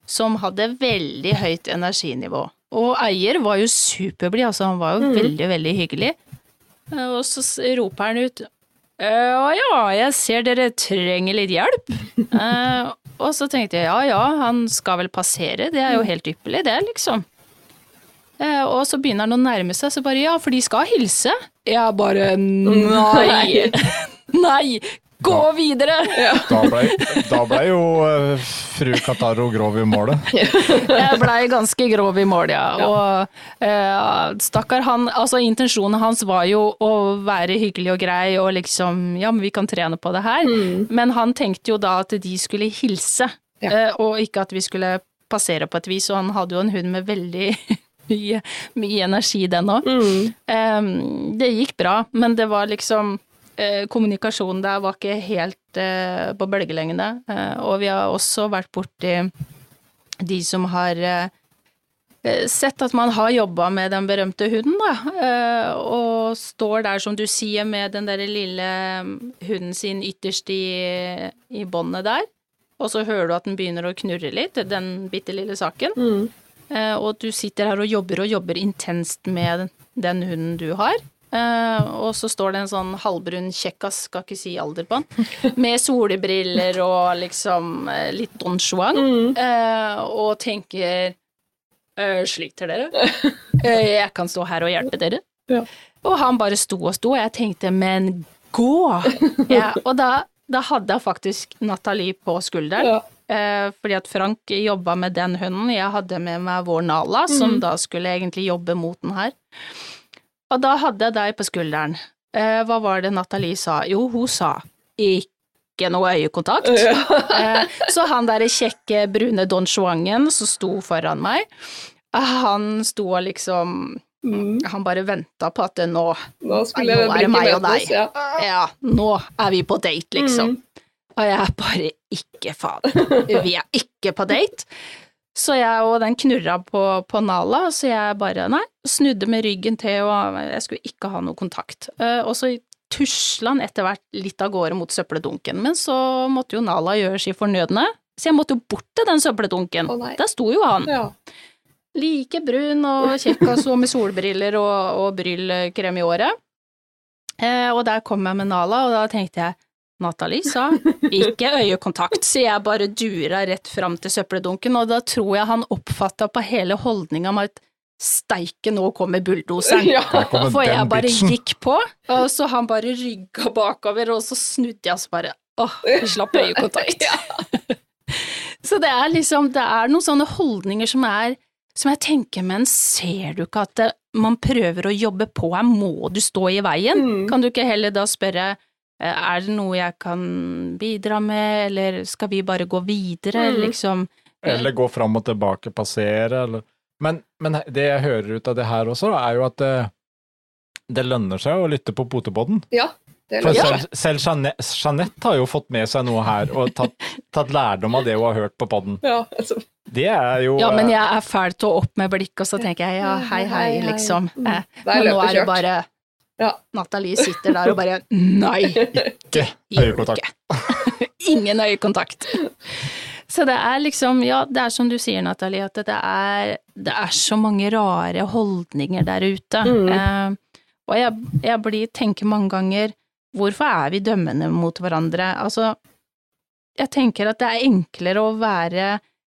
som hadde veldig høyt energinivå. Og eier var jo superblid, altså han var jo mm. veldig, veldig hyggelig. Og så roper han ut ja, ja, jeg ser dere trenger litt hjelp. Eh, og så tenkte jeg ja ja, han skal vel passere, det er jo helt ypperlig det, liksom. Eh, og så begynner han å nærme seg, så bare ja, for de skal hilse. Jeg bare nei. nei, Gå videre! Da ble, da ble jo uh, fru Kataro grov i målet. Jeg blei ganske grov i mål, ja. Og uh, stakkar han Altså, intensjonen hans var jo å være hyggelig og grei og liksom Ja, men vi kan trene på det her. Mm. Men han tenkte jo da at de skulle hilse, Ja. uh, og ikke at vi skulle passere på et vis. Og han hadde jo en hund med veldig mye, mye energi, den òg. Mm. Det gikk bra, men det var liksom eh, Kommunikasjonen der var ikke helt eh, på bølgelengde. Eh, og vi har også vært borti de som har sett at man har jobba med den berømte hunden, da. og står der, som du sier, med den der lille mm, hunden sin ytterst i, i båndet der. Og så hører du at den begynner å knurre litt, den bitte lille saken. Mm. Eh, og du sitter her og jobber og jobber intenst med den hunden du har. Eh, og så står det en sånn halvbrun kjekkas, skal ikke si alder på han, med solbriller og liksom eh, litt Don Juan, Mm. eh, og tenker eh, Sliter dere? Jeg kan stå her og hjelpe dere. Ja. Og han bare sto og sto, og jeg tenkte men gå! Ja, og da, da hadde jeg faktisk Nathalie på skulderen. Ja. Eh, fordi at Frank jobba med den hunden, jeg hadde med meg vår Nala, som mm. da skulle egentlig jobbe mot den her. Og da hadde jeg deg på skulderen. Eh, hva var det Nathalie sa? Jo, hun sa ikke noe øyekontakt. Eh, så han der kjekke brune Don Juangen som sto foran meg, han sto og liksom Mm. Han bare venta på at nå Nå Nå er det meg og deg. Ja. Ja, nå er vi på date, liksom. Mm. Og jeg er bare ikke faen. Vi er ikke på date. Så jeg og den knurra på, på Nala, så jeg bare nei, snudde med ryggen til, og jeg skulle ikke ha noe kontakt. Eh, og så tusla han etter hvert litt av gårde mot søppeldunken, men så måtte jo Nala gjøre si fornødne, så jeg måtte jo bort til den søppeldunken. Oh. Der sto jo han. Ja. Like brun og kjekkas og med solbriller og, og bryllkrem i året. Eh, og der kom jeg med Nala, og da tenkte jeg Nathalie sa ikke øyekontakt, så jeg bare dura rett fram til søppeldunken, og da tror jeg han oppfatta på hele holdninga med at steike, nå kommer bulldoseren. Ja. For jeg bare gikk på, og så han bare rygga bakover, og så snudde jeg, og så bare åh, slapp øyekontakt. Så det er liksom, det er noen sånne holdninger som er, som jeg tenker, men ser du ikke at det, man prøver å jobbe på her, må du stå i veien? Mm. Kan du ikke heller da spørre, er det noe jeg kan bidra med, eller skal vi bare gå videre, Mm. liksom? Eller gå fram og tilbake, passere, eller men, men det jeg hører ut av det her også, er jo at det, det lønner seg å lytte på potepodden. ja. For selv, selv Jeanette, Jeanette har jo fått med seg noe her, og tatt, tatt lærdom av det hun har hørt på podden. Ja, altså. Det er jo Ja, men eh, jeg er fæl til å opp med blikk, og så tenker jeg ja, hei, hei, liksom. Mm. Eh, er Men nå er det kjørt. bare Ja. Nathalie sitter der og bare nei, ikke øyekontakt. ikke. Ingen øyekontakt. Så det er liksom, ja, det er som du sier, Nathalie, at det er, det er så mange rare holdninger der ute. Mm. Eh, og jeg, jeg blir, tenker mange ganger, hvorfor er vi dømmende mot hverandre? Altså, jeg tenker at det er enklere å være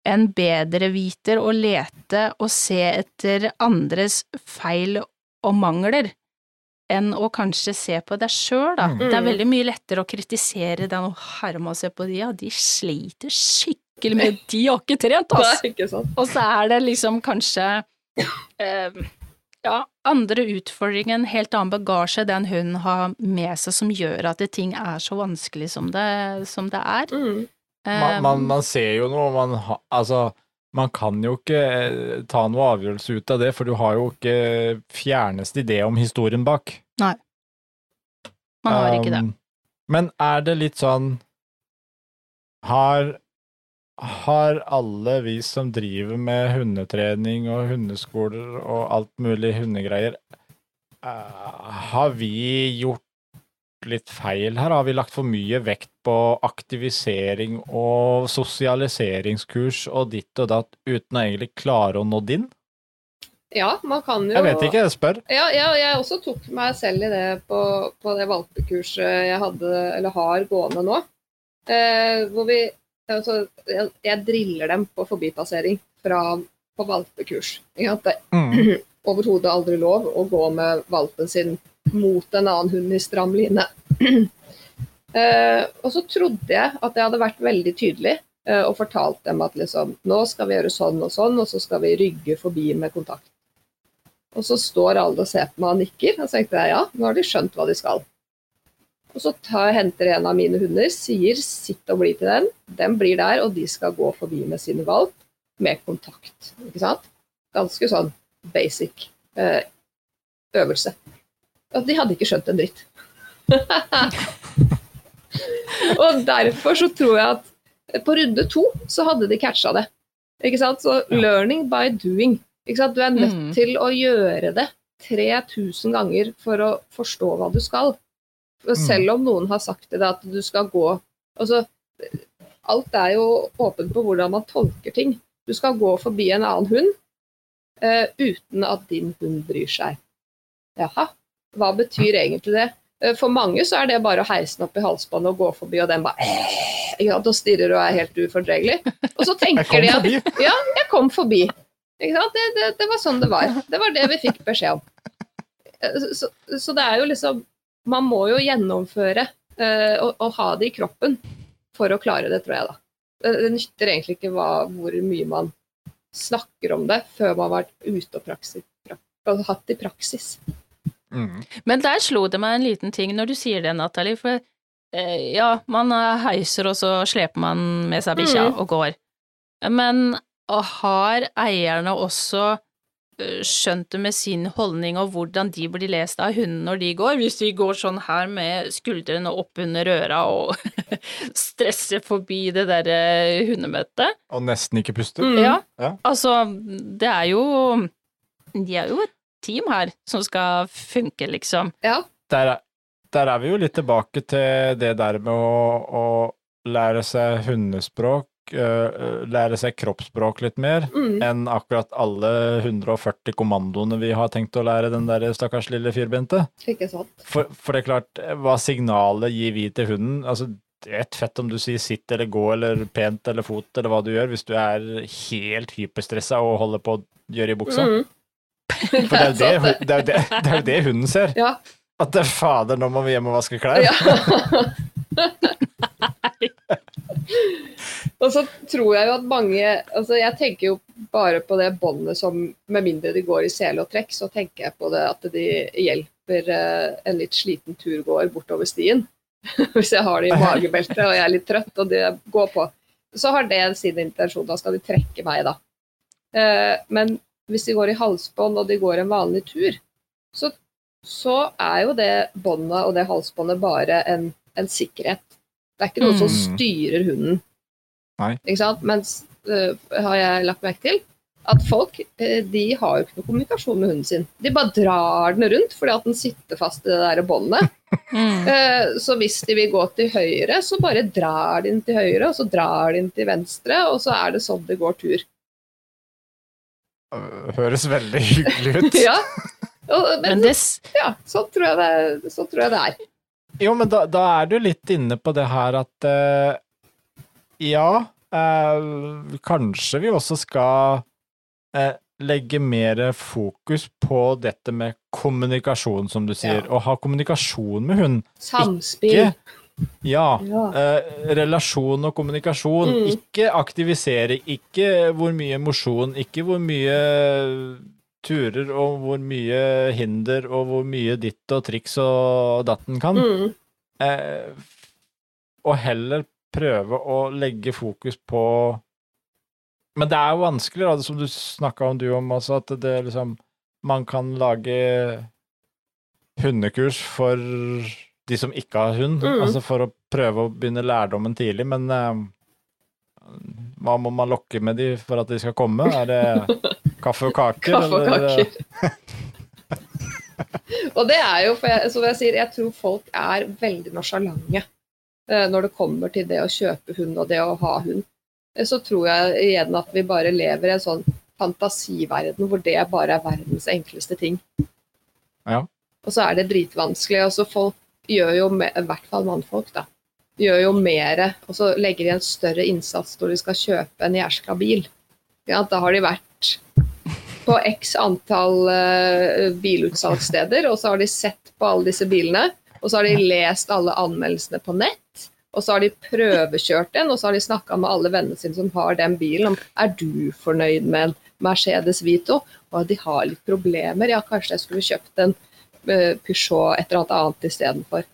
en bedreviter og lete og se etter andres feil og mangler, enn å kanskje se på deg sjøl, da. Mm. Det er veldig mye lettere å kritisere den og herme og se på de, ja, de sliter skikkelig med De har ikke trent, altså! ikke sant. Og så er det liksom kanskje eh, ja, andre utfordringer, en helt annen bagasje den hun har med seg som gjør at det, ting er så vanskelig som det, som det er. Mm. Eh, man, man, man ser jo noe, man har altså man kan jo ikke eh, ta noe avgjørelse ut av det, for du har jo ikke fjerneste idé om historien bak. Nei. man har ikke det. Um, Men er det litt sånn Har har alle vi som driver med hundetrening og hundeskoler og alt mulig hundegreier, uh, har vi gjort litt feil her? Har vi lagt for mye vekt på aktivisering og sosialiseringskurs og ditt og datt uten å egentlig klare å nå din? Ja, man kan jo Jeg vet ikke, jeg spør. Ja, ja, jeg også tok meg selv i det på, på det valpekurset jeg hadde, eller har gående nå. Eh, hvor vi altså, jeg, jeg driller dem på forbipassering fra, på valpekurs. Ikke sant? Det Mm. er overhodet aldri lov å gå med valpen sin mot en annen hund i stram line. Uh, og så trodde jeg at jeg hadde vært veldig tydelig uh, og fortalt dem at liksom, nå skal vi gjøre sånn og sånn, og så skal vi rygge forbi med kontakt. Og så står alle og ser på meg og nikker, og så tenkte jeg ja, nå har de skjønt hva de skal. Og så tar, henter en av mine hunder, sier sitt og bli til den. Den blir der, og de skal gå forbi med sine valp med kontakt. Ikke sant? Ganske sånn basic uh, øvelse. Og de hadde ikke skjønt en dritt. og derfor så tror jeg at på runde to så hadde de catcha det. Ikke sant? Så learning by doing. Ikke sant? Du er nødt Mm. til å gjøre det 3000 ganger for å forstå hva du skal. For selv om noen har sagt til deg at du skal gå altså, Alt er jo åpent på hvordan man tolker ting. Du skal gå forbi en annen hund uh, uten at din hund bryr seg. Jaha, hva betyr egentlig det? Eh, For mange så er det bare å heise den opp i halsbåndet og gå forbi, og den bare ja, Da sant, og stirrer og er helt ufordregelig. Og så tenker de at ja, jeg kom forbi. Det, det, det var sånn det var. Det var det vi fikk beskjed om. Eh, Så, så det er jo liksom Man må jo gjennomføre uh, og, og ha det i kroppen for å klare det, tror jeg, da. Det, nytter egentlig ikke hva, hvor mye man snakker om det før man har vært ute og praksis, prak, og hatt det i praksis. Mm. Men der slo det meg en liten ting når du sier det, Nathalie, for eh, ja, man eh, heiser, og så sleper man med seg bikkja Mm. og går. Men og har eierne også eh, skjønt det med sin holdning og hvordan de blir lest av hunden når de går? Hvis de går sånn her med skuldrene opp under øra og stresser forbi det der eh, hundemøtet? Og nesten ikke puster. Mm. Ja, Ja. altså, det er jo De er jo et team her som skal funke, liksom. Ja. Der, er- der er vi jo litt tilbake til det der med å, å lære seg hundespråk, øh, lære seg kroppsspråk litt mer, Mm. enn akkurat alle 140 kommandoene vi har tenkt å lære den der stakkars lille firbente. Ikke sant? For, for det er klart, hva signalet gir vi til hunden? Altså, det er et fett om du sier sitt eller gå eller pent eller fot eller hva du gjør, hvis du er helt hyperstressa og holder på å gjøre i buksa. Mm. For det er, jo det, det, er jo det, det er jo det hunden ser. Ja. At det er fader, nå må vi hjem og vaske klær. Ja. og så tror jeg jo at mange altså Jeg tenker jo bare på det båndet som Med mindre de går i sele og trekk, så tenker jeg på det at de hjelper eh, en litt sliten turgåer bortover stien. Hvis jeg har det i magebeltet og jeg er litt trøtt og det går på. Så har det sin intensjon. Da skal de trekke meg, da. Eh, men hvis de går i halsbånd og de går en vanlig tur, så, så er jo det båndet og det halsbåndet bare en, en sikkerhet. Det er ikke noe som Mm. styrer hunden. Nei. Ikke sant? Mens uh, har jeg lagt merke til at folk øh, de har jo ikke noe kommunikasjon med hunden sin. De bare drar den rundt fordi at den sitter fast i det der båndet. Mm. Eh, Så hvis de vil gå til høyre, så bare drar de den til høyre, og så drar de den til venstre, og så er det sånn det går tur. Øh, Høres veldig hyggelig ut. Ja, og, men, Men det ja sånn, tror jeg det, sånn tror jeg det er. Jo, men da, da er du litt inne på det her at uh, ja, uh, kanskje vi også skal uh, legge mer fokus på dette med kommunikasjon, som du sier. Ja. Og ha kommunikasjon med hun. Samspill. Ja. Ja. Eh, relasjon og kommunikasjon. Mm. Ikke aktivisere, ikke hvor mye mosjon, ikke hvor mye turer og hvor mye hinder og hvor mye ditt og triks og datten kan. Mm. Eh, og heller prøve å legge fokus på Men det er jo vanskelig, da, som du snakka om du om også, at det liksom Man kan lage hundekurs for de som ikke har hund, Mm. altså for å prøve å begynne lærdommen tidlig, men uh, hva må man lokke med de for at de skal komme? Er det kaffe og kaker? Kaffe og eller- kaker. og det er jo, for jeg, som jeg sier, jeg tror folk er veldig nasjalante uh, når det kommer til det å kjøpe hund og det å ha hund. Eh, Så tror jeg igjen at vi bare lever i en sånn fantasiverden hvor det bare er verdens enkleste ting. Ja. Og så er det dritvanskelig. og så folk gjør jo, med, i hvert fall mannfolk, da, gjør jo mer, og så legger de en større innsats når de skal kjøpe en jærska bil. Ja, da har de vært på x antall uh, bilutsalgssteder, og så har de sett på alle disse bilene. Og så har de lest alle anmeldelsene på nett, Og så har de prøvekjørt den, og så har de snakka med alle vennene sine som har den bilen, om er du fornøyd med en Mercedes Vito? Og de har litt problemer, ja kanskje jeg skulle kjøpt en Peugeot et eller annet annet istedenfor.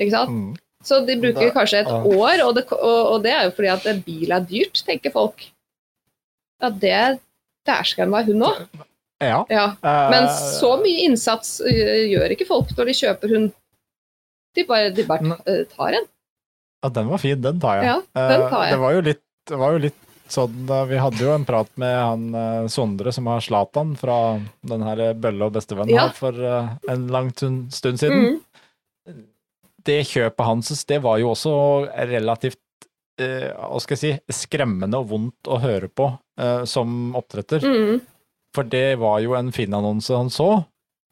Ikke sant? Mm. Så de bruker det, kanskje et ja. år, og det, og, og det er jo fordi at en bil er dyrt, tenker folk. Ja, det Dæsken var hun òg. Ja. Ja. eh, Men så mye innsats øh, gjør ikke folk når de kjøper hund. De bare, de bare tar en. Ja, den var fin, den tar jeg. Ja, den tar Eh, jeg. Det var jo litt, det var jo litt sånn Vi hadde jo en prat med han eh, Sondre som har Zlatan fra den her Bølle og bestevenn Ja. her for eh, en lang stund siden. Mm. Det kjøpet hans, det var jo også relativt eh, hva skal jeg si, skremmende og vondt å høre på som oppdretter. Mm. For det var jo en Finn-annonse han så,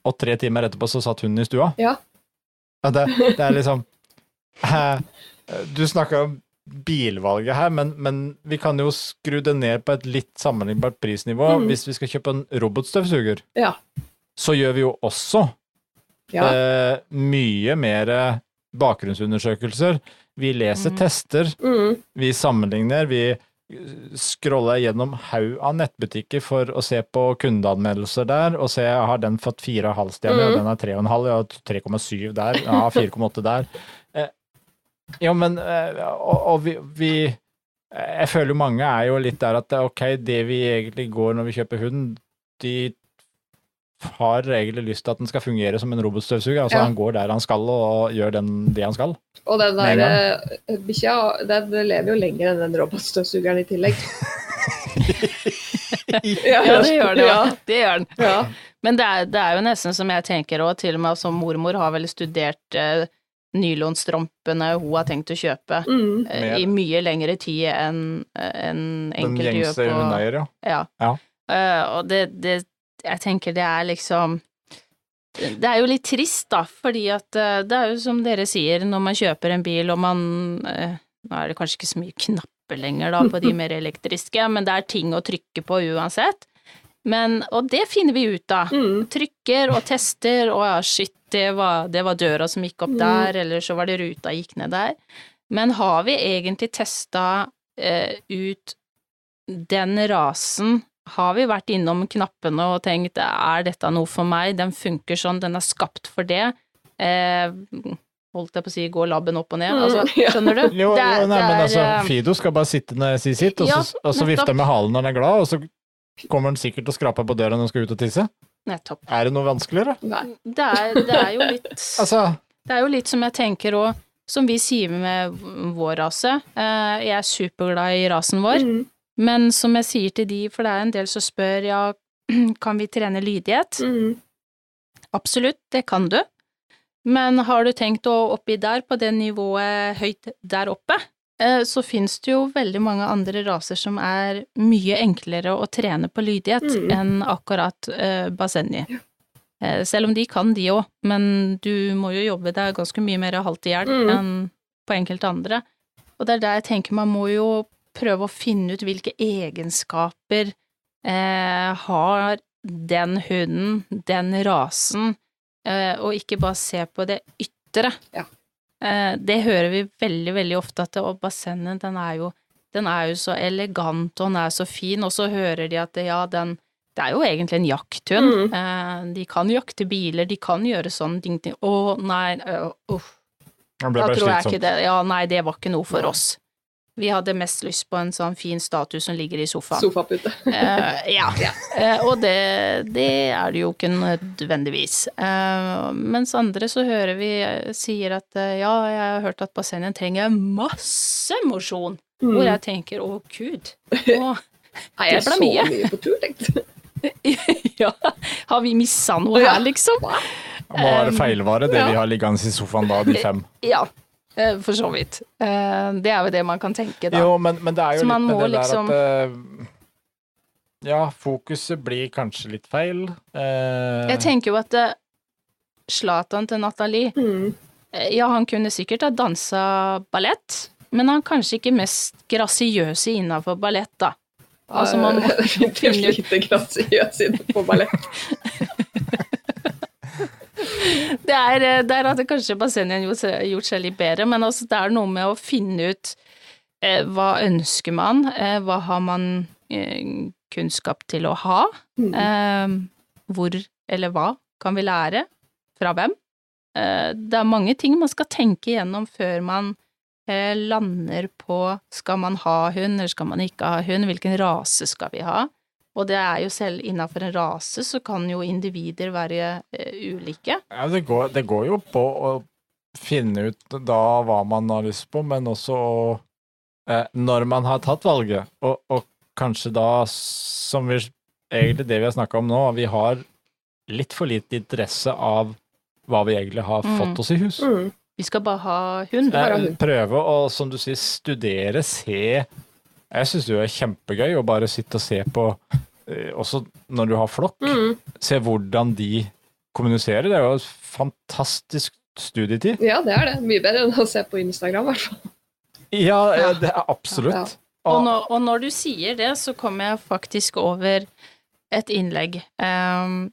og tre timer etterpå så satt hunden i stua. Ja. Ja, Det, det er liksom Du snakka om bilvalget her, men, men vi kan jo skru det ned på et litt sammenlignbart prisnivå. Mm. Hvis vi skal kjøpe en robotstøvsuger, Ja. så gjør vi jo også Ja. eh, mye mer bakgrunnsundersøkelser. Vi leser Mm. tester, Mm. vi sammenligner, vi scroller gjennom haug av nettbutikker for å se på kundeanmeldelser der, og se har den fått fire og en halv stjerne, og Mm. den er tre og en halv, ja, 3,7 der, ja, 4,8 der. Eh, jo, men eh, Og, og vi, vi Jeg føler jo mange er jo litt der at det er ok, det vi egentlig går når vi kjøper hund, de har egentlig lyst til at den skal fungere som en robotstøvsuger. Altså Ja. han går der han skal og gjør den, det han skal. Og den der øh, bikkja, den lever jo lenger enn den robotstøvsugeren i tillegg. Ja, det gjør det. Ja. Ja. Det gjør den. Ja. Men det er, det er jo nesten som jeg tenker òg, til og med som mormor har vel studert eh, nylonstrompene hun har tenkt å kjøpe Mm. uh, i mye lengre tid enn en Den enkelte gjør gjengse på hundeeier, ja. Ja. Ja. Uh, og det, det Jeg tenker det er liksom Det er jo litt trist, da, fordi at eh, det er jo som dere sier, når man kjøper en bil og man Nå er det kanskje ikke så mye knapper lenger da på de mer elektriske, men det er ting å trykke på uansett. Men, og det finner vi ut av. Mm. Trykker og tester, og ja, shit, det var, det var døra som gikk opp Mm. der, eller så var det ruta gikk ned der. Men har vi egentlig testa eh, ut den rasen? Har vi vært innom knappene og tenkt er dette noe for meg, den funker sånn, den er skapt for det? Eh, holdt jeg på å si går labben opp og ned, Mm, altså, skjønner du? Jo, Det er- jo, nei, men altså, eh, Fido skal bare sitte ned si sitt, og så, Ja, og så vifter han med halen når han er glad, og så kommer han sikkert og skraper på døra når han skal ut og tisse. Nettopp. Er det noe vanskeligere? Nei. Det er, det er jo litt Altså, Det er jo litt som jeg tenker òg, som vi sier med vår rase. Eh, Jeg er superglad i rasen vår, Mm. men som jeg sier til de, for det er en del som spør ja, kan vi trene lydighet? Mm. Absolutt, det kan du. Men har du tenkt å oppi der, på det nivået høyt der oppe, så finnes det jo veldig mange andre raser som er mye enklere å trene på lydighet Mm. enn akkurat eh, Basenji. Ja. selv om de kan de òg, men du må jo jobbe deg ganske mye mer halvt i hjel Mm. enn på enkelte andre. Og det er der jeg tenker man må jo prøve å finne ut hvilke egenskaper eh, har den hunden, den rasen, eh, og ikke bare se på det ytre. Ja. Eh, det hører vi veldig, veldig ofte at det, og bassenget, den er jo den er jo så elegant, og den er så fin, og så hører de at ja, den det er jo egentlig en jakthund. Mm. Eh, de kan jakte biler, de kan gjøre sånne ting. Å, nei, øh, uff. Uh, Da tror jeg slitsomt. ikke det. Ja, nei, det var ikke noe for oss. Vi hadde mest lyst på en sånn fin statue som ligger i sofaen. Sofapute. uh, ja. Uh, og det, det er det jo ikke nødvendigvis. Uh, mens andre så hører vi sier at ja, jeg har hørt at bassenget trenger masse mosjon. Hvor Mm. jeg tenker å gud. Å, Nei, det jeg ble så mye. mye på tur, tenkte ja, har vi missa noe her, liksom? Det må være feilvare, det ja. vi har liggende i sofaen da, de fem. Ja, for så vidt. Eh, det er jo det man kan tenke, da. Jo, men, men det er jo Så litt med det det der liksom- at eh, Ja, fokuset blir kanskje litt feil. Eh, Jeg tenker jo at Slatan Zlatan til Nathalie Mm. eh, Ja, han kunne sikkert ha dansa ballett, men han er kanskje ikke mest grasiøse innafor ballett, da. Altså, man må finne ut- lite grasiøs inne på ballett. det er, eh, der hadde kanskje Basenjan gjort, gjort seg litt bedre, men altså det er noe med å finne ut eh, hva ønsker man, eh, hva har man eh, kunnskap til å ha, Mm. eh, hvor eller hva kan vi lære, fra hvem. Eh, det er mange ting man skal tenke igjennom før man lander på skal man ha hund, eller skal man ikke ha hund, hvilken rase skal vi ha. Og det er jo selv innafor en rase så kan jo individer være eh, ulike. Ja, det går, det går jo på å finne ut da hva man har lyst på, men også å, eh, når man har tatt valget, og, og kanskje da, som vi egentlig det vi har snakka om nå, vi har litt for lite interesse av hva vi egentlig har Mm. fått oss i hus. Mm. Vi skal bare ha hund. Bare Eh, hund. Prøve å, som du sier, studere, se Jeg syns det er kjempegøy å bare sitte og se på, eh, også når du har flokk, Mm. se hvordan de kommuniserer. Det er jo et fantastisk studietid. Ja, det er det. Mye bedre enn å se på Instagram, i hvert fall. Ja, Ja. ja, det er absolutt. Ja. Og, når, og når du sier det, så kommer jeg faktisk over et innlegg. Um,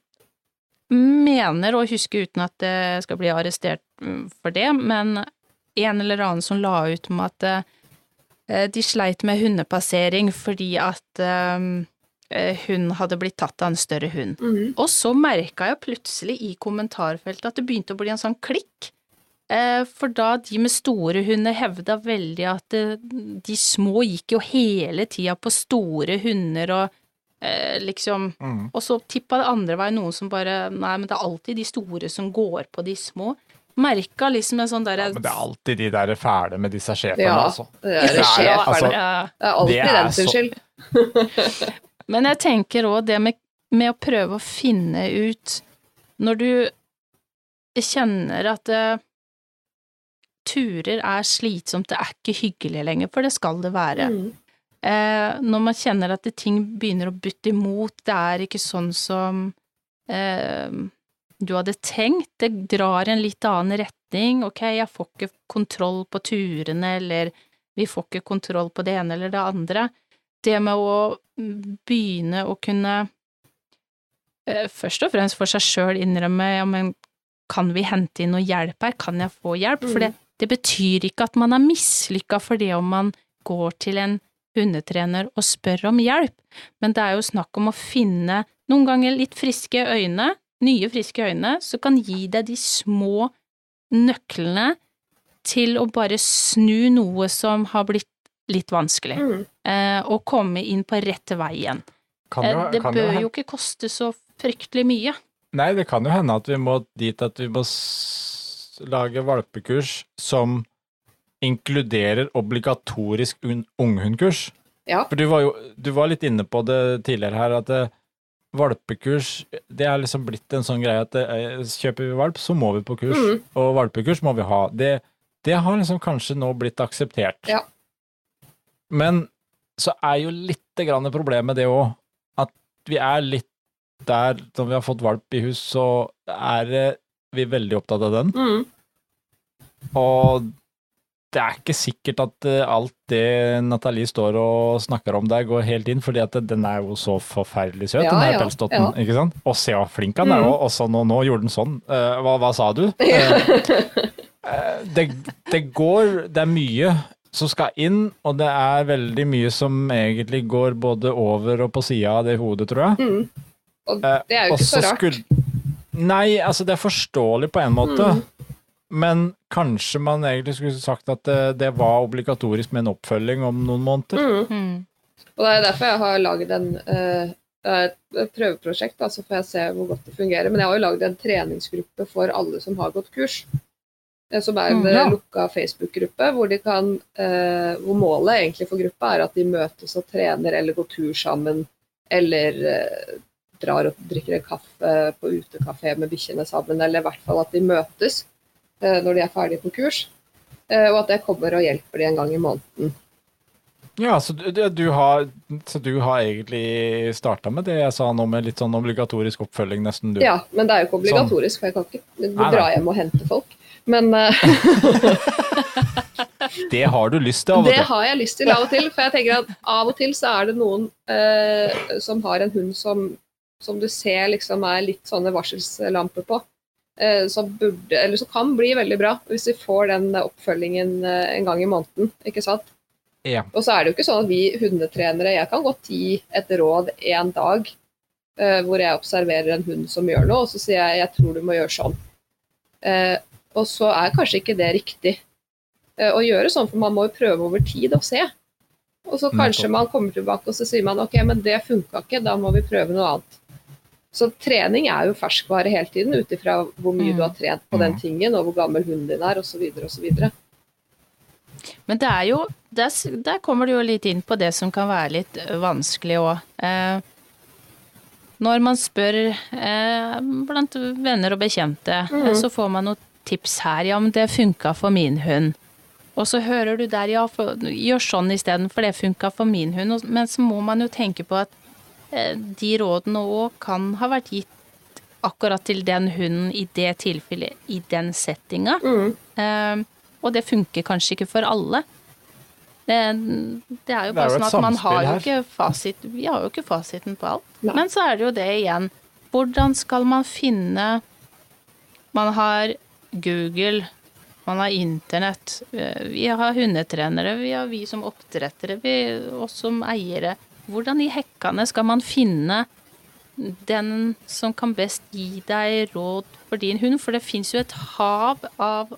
mener å huske, uten at jeg skal bli arrestert mm, for det, men en eller annen som la ut om at eh, de sleit med hundepassering fordi at um, eh, hun hadde blitt tatt av en større hund. Mm. Og så merka jeg plutselig i kommentarfeltet at det begynte å bli en sånn klikk. Eh, For da de med store hunder hevda veldig at eh, de små gikk jo hele tida på store hunder og eh, liksom Mm. Og så tippa det andre veien noen som bare Nei, men det er alltid de store som går på de små. Merka liksom en sånn derre Ja, men det er alltid de der fæle med disse sjefene, Ja, altså. det er Det er- sjef, altså- det. Ja. Det er alltid det er den sin skyld. Men jeg tenker òg det med, med å prøve å finne ut Når du kjenner at eh, turer er slitsomt, det er ikke hyggelig lenger, for det skal det være. Mm. Eh, når man kjenner at det, ting begynner å butte imot, det er ikke sånn som eh, du hadde tenkt, det drar i en litt annen retning, ok, jeg får ikke kontroll på turene, eller vi får ikke kontroll på det ene eller det andre. Det med å begynne å kunne eh, først og fremst for seg sjøl innrømme, ja, men kan vi hente inn noe hjelp her, kan jeg få hjelp? For det, det betyr ikke at man er mislykka for det om man går til en hundetrener og spør om hjelp, men det er jo snakk om å finne noen ganger litt friske øyne, nye friske øyne, som kan gi deg de små nøklene til å bare snu noe som har blitt litt vanskelig, Mm. eh, og komme inn på rett vei igjen. Kan Eh, jo, det kan bør jo, jo ikke koste så fryktelig mye. Nei, det kan jo hende at vi må dit at vi må s lage valpekurs som inkluderer obligatorisk un- unghundkurs. Ja. For du var jo du var litt inne på det tidligere her, at det, valpekurs det er liksom blitt en sånn greie at det, eh, kjøper vi valp, så må vi på kurs. Mm. Og valpekurs må vi ha. Det, det har liksom kanskje nå blitt akseptert. Ja. Men så er jo lite grann problemet det òg, at vi er litt der når vi har fått valp i hus, så er eh, vi veldig opptatt av den. Mm. Og det er ikke sikkert at eh, alt det Nathalie står og snakker om der, går helt inn, fordi at den er jo så forferdelig søt, Ja, den her ja, pelsdotten. ja. Ikke sant? Og se hvor flink han er òg, mm. og så nå, nå gjorde den sånn. Uh, hva, hva sa du? Eh, det, det går Det er mye som skal inn, og det er veldig mye som egentlig går både over og på sida av det hodet, tror jeg. Mm. Og det er jo og ikke så rart. skulle- Nei, altså det er forståelig på en måte, Mm. Men kanskje man egentlig skulle sagt at det, det var obligatorisk med en oppfølging om noen måneder. Mm. Mm. Og det er derfor jeg har laget en, uh, et prøveprosjekt, da, så får jeg se hvor godt det fungerer. Men jeg har jo laget en treningsgruppe for alle som har gått kurs. eh, Som er en Mm, eh, ja. lukka Facebook-gruppe, hvor, de kan, eh, hvor målet egentlig for gruppa er at de møtes og trener eller går tur sammen, eller uh, drar og drikker en kaffe på utekafé med bikkjene sammen, eller i hvert fall at de møtes eh, når de er ferdige på kurs. Eh, og at jeg kommer og hjelper de en gang i måneden. Ja, så du, du- har, så du har egentlig starta med det jeg sa nå, med litt sånn obligatorisk oppfølging, nesten, du. Ja, men det er jo ikke obligatorisk, for jeg kan ikke Nei, nei. dra hjem og hente folk. Men eh, Det har du lyst til av og til? det har jeg lyst til av og til, for jeg tenker at av og til så er det noen eh, som har en hund som, som du ser liksom er litt sånne varselslamper på. Eh, som, burde, eller som kan bli veldig bra hvis vi får den oppfølgingen eh, en gang i måneden. ikke sant? Ja. Og så er det jo ikke sånn at vi hundetrenere Jeg kan godt gi et råd en dag eh, hvor jeg observerer en hund som gjør noe, og så sier jeg jeg tror du må gjøre sånn. Eh, og så er kanskje ikke det riktig eh, å gjøre sånn, for man må jo prøve over tid og se. Og så kanskje man kommer tilbake og så sier man ok, men det funka ikke, da må vi prøve noe annet. Så trening er jo ferskvare hele tiden, ut ifra hvor mye Mm. du har trent på den Mm. tingen, og hvor gammel hunden din er, osv. osv. Men det er jo der, der kommer du jo litt inn på det som kan være litt vanskelig òg. Eh, når man spør eh, blant venner og bekjente, eh, så får man noen tips her. Ja, men det funka for min hund. Og så hører du der, ja, for, gjør sånn istedenfor, det funka for min hund. Men så må man jo tenke på at eh, de rådene òg kan ha vært gitt akkurat til den hunden i det tilfellet, i den settinga. Mm. Eh, og det funker kanskje ikke for alle. Det, det er jo bare er jo sånn at man har jo ikke fasit Vi har jo ikke fasiten på alt. Nei. Men så er det jo det igjen. Hvordan skal man finne Man har Google, man har internett, eh, vi har hundetrenere, vi har vi som oppdrettere, vi oss som eiere. Hvordan i hekkene skal man finne den som kan best gi deg råd for din hund? For det fins jo et hav av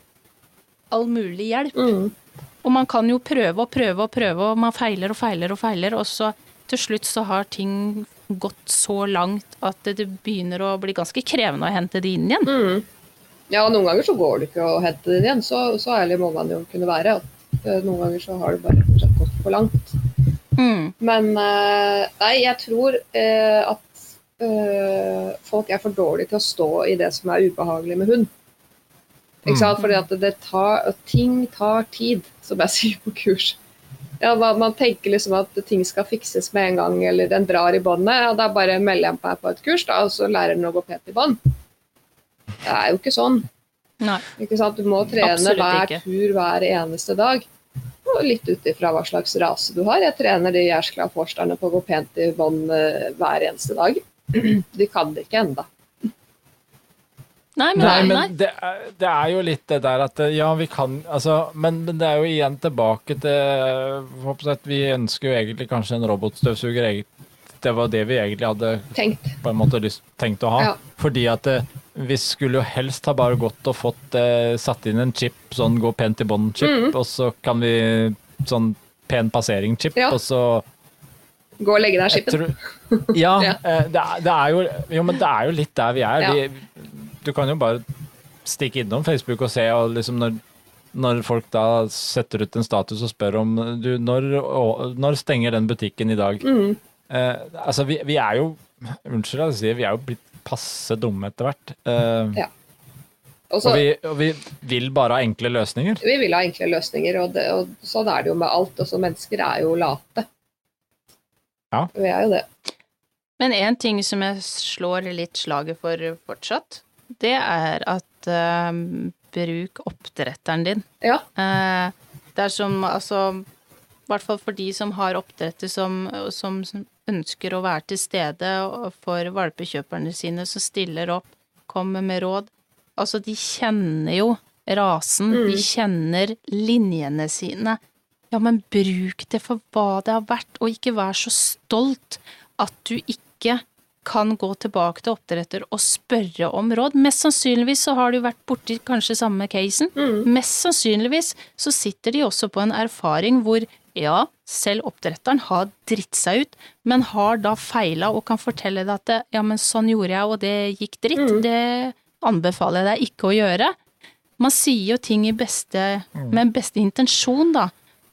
all mulig hjelp. Mm. Og man kan jo prøve og prøve og prøve, og man feiler og feiler og feiler, og så til slutt så har ting gått så langt at det begynner å bli ganske krevende å hente det inn igjen. Mm. Ja, noen ganger så går det ikke å hente den igjen. Så, så ærlig må man jo kunne være. At eh, noen ganger så har det bare gått for langt. Mm. Men eh, nei, jeg tror eh, at eh, folk er for dårlige til å stå i det som er ubehagelig med hund. Ikke Mm. sant? Fordi at det tar, ting tar tid, som jeg sier på kurs. Ja, man, man tenker liksom at ting skal fikses med en gang, eller den drar i båndet. Ja, da bare melder jeg meg på et kurs, da, og så lærer den å gå pent i bånd. Det er jo ikke sånn. Ikke? Du må trene Absolutt hver ikke. tur hver eneste dag. Og litt ut ifra hva slags rase du har. Jeg trener de jærskla forsterne på å gå pent i bånd eh, hver eneste dag. De kan det ikke enda. Nei, men, Nei, men det er, det er jo litt det der at ja, vi kan altså, men, men det er jo igjen tilbake til håper at Vi ønsker jo egentlig kanskje en robotstøvsuger. Det var det vi egentlig hadde Tenkt. på en måte lyst, tenkt å ha. Ja. Fordi at eh, vi skulle jo helst ha bare gått og fått eh, satt inn en chip, sånn gå pent i bånd-chip, og så kan vi sånn pen passering-chip. Ja. og så Gå og legge deg jeg skippen. tror, ja, Ja. eh, Det, er, det er jo Jo, men det er jo litt der vi er. Vi, du kan jo bare stikke innom Facebook og se, og liksom når, når folk da setter ut en status og spør om du, når, når stenger den butikken i dag? Mm. Eh, altså, vi, vi er jo Unnskyld at jeg sier, vi er jo blitt passe dumme etter hvert. Uh, Ja. Og så, og, vi, og vi vil bare ha enkle løsninger. vi vil ha enkle løsninger, og, det, og sånn er det jo med alt. Også mennesker er jo late. Ja. Vi er jo det. Men en ting som jeg slår litt slaget for fortsatt, det er at uh, bruk oppdretteren din. Ja. Uh, det er som, altså, i hvert fall for de som har oppdretter som, som, som ønsker å være til stede for valpekjøperne sine, som stiller opp, kommer med råd. Altså, de kjenner jo rasen, de kjenner linjene sine. Ja, men bruk det for hva det har vært, og ikke vær så stolt at du ikke kan gå tilbake til oppdretter og spørre om råd. Mest sannsynligvis så har du vært borti kanskje samme casen. Mest sannsynligvis så sitter de også på en erfaring hvor ja, selv oppdretteren har dritt seg ut, men har da feila og kan fortelle deg at det, ja, men sånn gjorde jeg, og det gikk dritt. Det anbefaler jeg deg ikke å gjøre. Man sier jo ting i beste, med beste intensjon, da,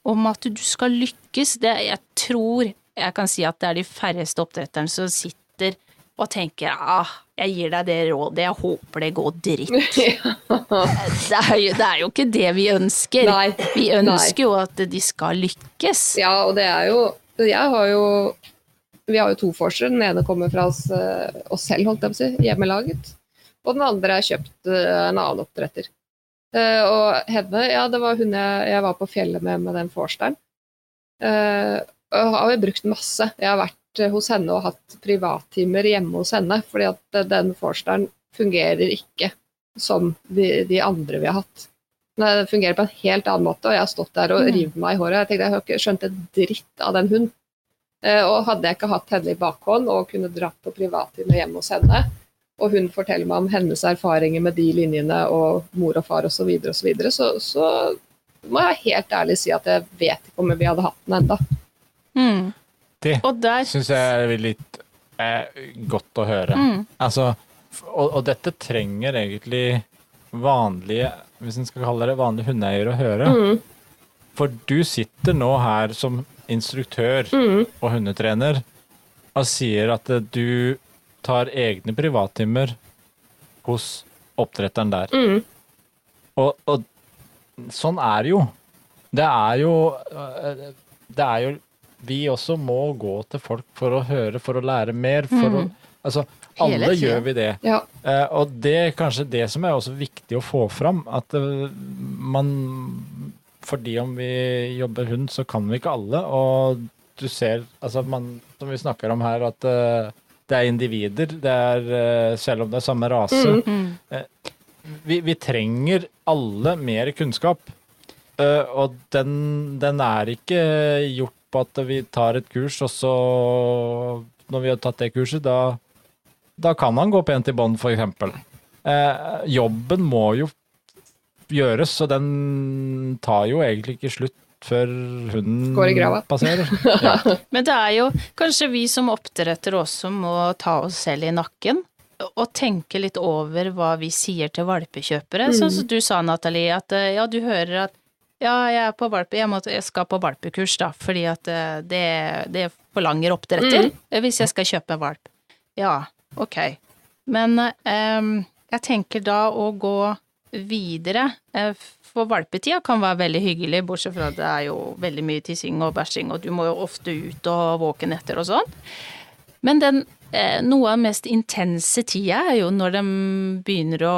om at du skal lykkes. Det, jeg tror jeg kan si at det er de færreste oppdretterne som sitter og tenker ah, jeg gir deg det rådet, jeg håper det går dritt. Det er jo, det er jo ikke det vi ønsker. Nei. Vi ønsker jo at de skal lykkes. Ja, og det er jo Jeg har jo Vi har jo to forskere. Den ene kommer fra oss, eh, oss selv, holdt jeg på å si, hjemmelaget. Og den andre er kjøpt eh, en annen oppdretter. Eh, og henne, ja, det var hun jeg, jeg var på fjellet med med den forsteren. Uh, og har jo brukt masse. Jeg har vært hos henne og hatt privattimer hjemme hos henne, fordi at den forsteren fungerer ikke som de, de andre vi har hatt. Den fungerer på en helt annen måte, og jeg har stått der og Mm. revet meg i håret. Jeg tenkte jeg har ikke skjønt en dritt av den hunden. Eh, Og hadde jeg ikke hatt henne i bakhånd og kunne dratt på privattime hjemme hos henne, og hun forteller meg om hennes erfaringer med de linjene og mor og far osv., så, videre, og så, videre, så så må jeg helt ærlig si at jeg vet ikke om vi hadde hatt den enda. Mm. Det Og der syns jeg er litt eh, godt å høre. mm. Altså, og, og dette trenger egentlig vanlige, hvis en skal kalle det vanlige hundeeiere å høre. Mm, For du sitter nå her som instruktør mm, og hundetrener og sier at eh, du tar egne privattimer hos oppdretteren der. mm, Og, og sånn er det jo. Det er jo øh, Det er jo Vi også må gå til folk for å høre, for å lære mer. For å, Mm. altså, alle gjør vi det. ja. Eh, og det er kanskje det som er også viktig å få fram. At uh, man Fordi om vi jobber hund, så kan vi ikke alle. Og du ser, altså man, som vi snakker om her, at uh, det er individer. Det er, uh, selv om det er samme rase, Mm. Mm. vi, vi trenger alle mer kunnskap. Uh, og den, den er ikke gjort på at vi tar et kurs, og så Når vi har tatt det kurset, da, da kan han gå pent i bånd, f.eks. Eh, jobben må jo gjøres, så den tar jo egentlig ikke slutt før hunden Går i grava. passerer. Ja. Men det er jo kanskje vi som oppdrettere også må ta oss selv i nakken og tenke litt over hva vi sier til valpekjøpere. Mm. Sånn som du sa, Nathalie, at eh, ja, du hører at ja, jeg er på valpe, jeg, må, jeg skal på valpekurs da, fordi at eh, det, det forlanger oppdretter Mm. eh, hvis jeg skal kjøpe valp. Ja, ok. Men um, jeg tenker da å gå videre, eh, for valpetida kan være veldig hyggelig, bortsett fra at det er jo veldig mye tissing og bæsjing, og du må jo ofte ut og våken etter og sånn. Men den, noe av den mest intense tida er jo når de begynner å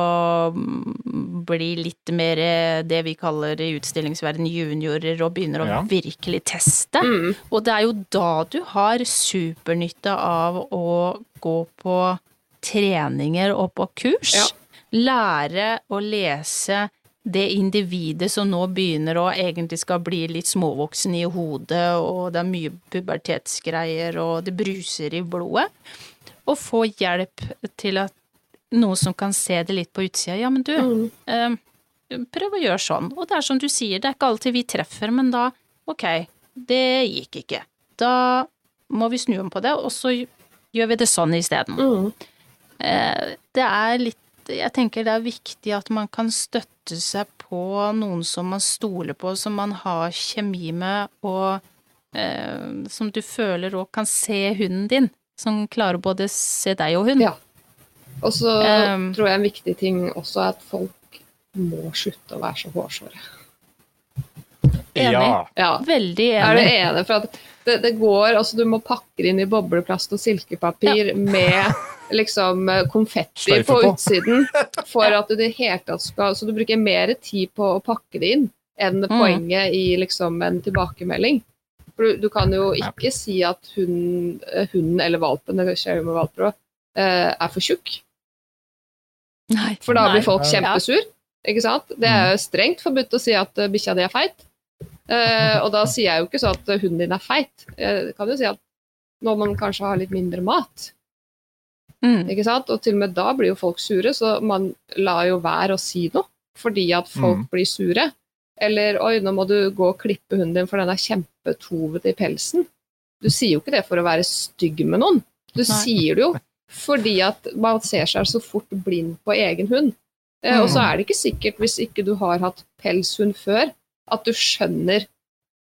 bli litt mer eh, det vi kaller i utstillingsverden juniorer, og begynner å Ja. virkelig teste. Mm. Og det er jo da du har supernytte av å gå på treninger og på kurs. Ja. Lære å lese det individet som nå begynner å egentlig skal bli litt småvoksen i hodet, og det er mye pubertetsgreier, og det bruser i blodet. Og få hjelp til at noen som kan se det litt på utsida. Ja, men du, Mm. eh, prøv å gjøre sånn. Og det er som du sier, det er ikke alltid vi treffer, men da, ok, det gikk ikke. Da må vi snu om på det, og så gjør vi det sånn isteden. Mm. Eh, det er litt Jeg tenker det er viktig at man kan støtte seg på noen som man stoler på, som man har kjemi med, og eh, som du føler òg kan se hunden din. Som klarer både se deg og hund. Ja. Og så Um, tror jeg en viktig ting også er at folk må slutte å være så hårsåre. Enig. ja. Ja. Veldig Er du enig. enig? For at det, det går Altså, du må pakke det inn i bobleplast og silkepapir med liksom eh, konfetti på på. utsiden for at du i det hele tatt skal Så du bruker mer tid på å pakke det inn enn Mm. poenget i liksom en tilbakemelding. For du, du kan jo Ja. ikke si at hun, eh, hunden eller valpen, det skjer jo med valper òg, er for tjukk. Nei. For da blir folk kjempesur. Ikke sant? Det er jo strengt forbudt å si at bikkja di er feit. Uh, og da sier jeg jo ikke så at hunden din er feit. Jeg kan jo si at når man kanskje har litt mindre mat, Mm. ikke sant? og til og med da blir jo folk sure, så man lar jo være å si noe fordi at folk Mm. blir sure. Eller 'oi, nå må du gå og klippe hunden din, for den er kjempetovete i pelsen'. Du sier jo ikke det for å være stygg med noen. Du Nei. sier det jo fordi at man ser seg så fort blind på egen hund. Mm. Og så er det ikke sikkert, hvis ikke du har hatt pelshund før, at du skjønner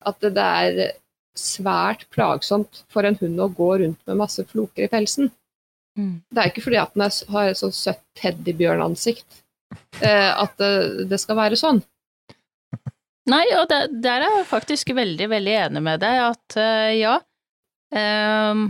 at det, det er svært plagsomt for en hund å gå rundt med masse floker i pelsen. Mm. Det er ikke fordi at den er, har et sånt søtt teddybjørnansikt eh, at det, det skal være sånn. Nei, og det, der er jeg faktisk veldig, veldig enig med deg, at uh, ja um,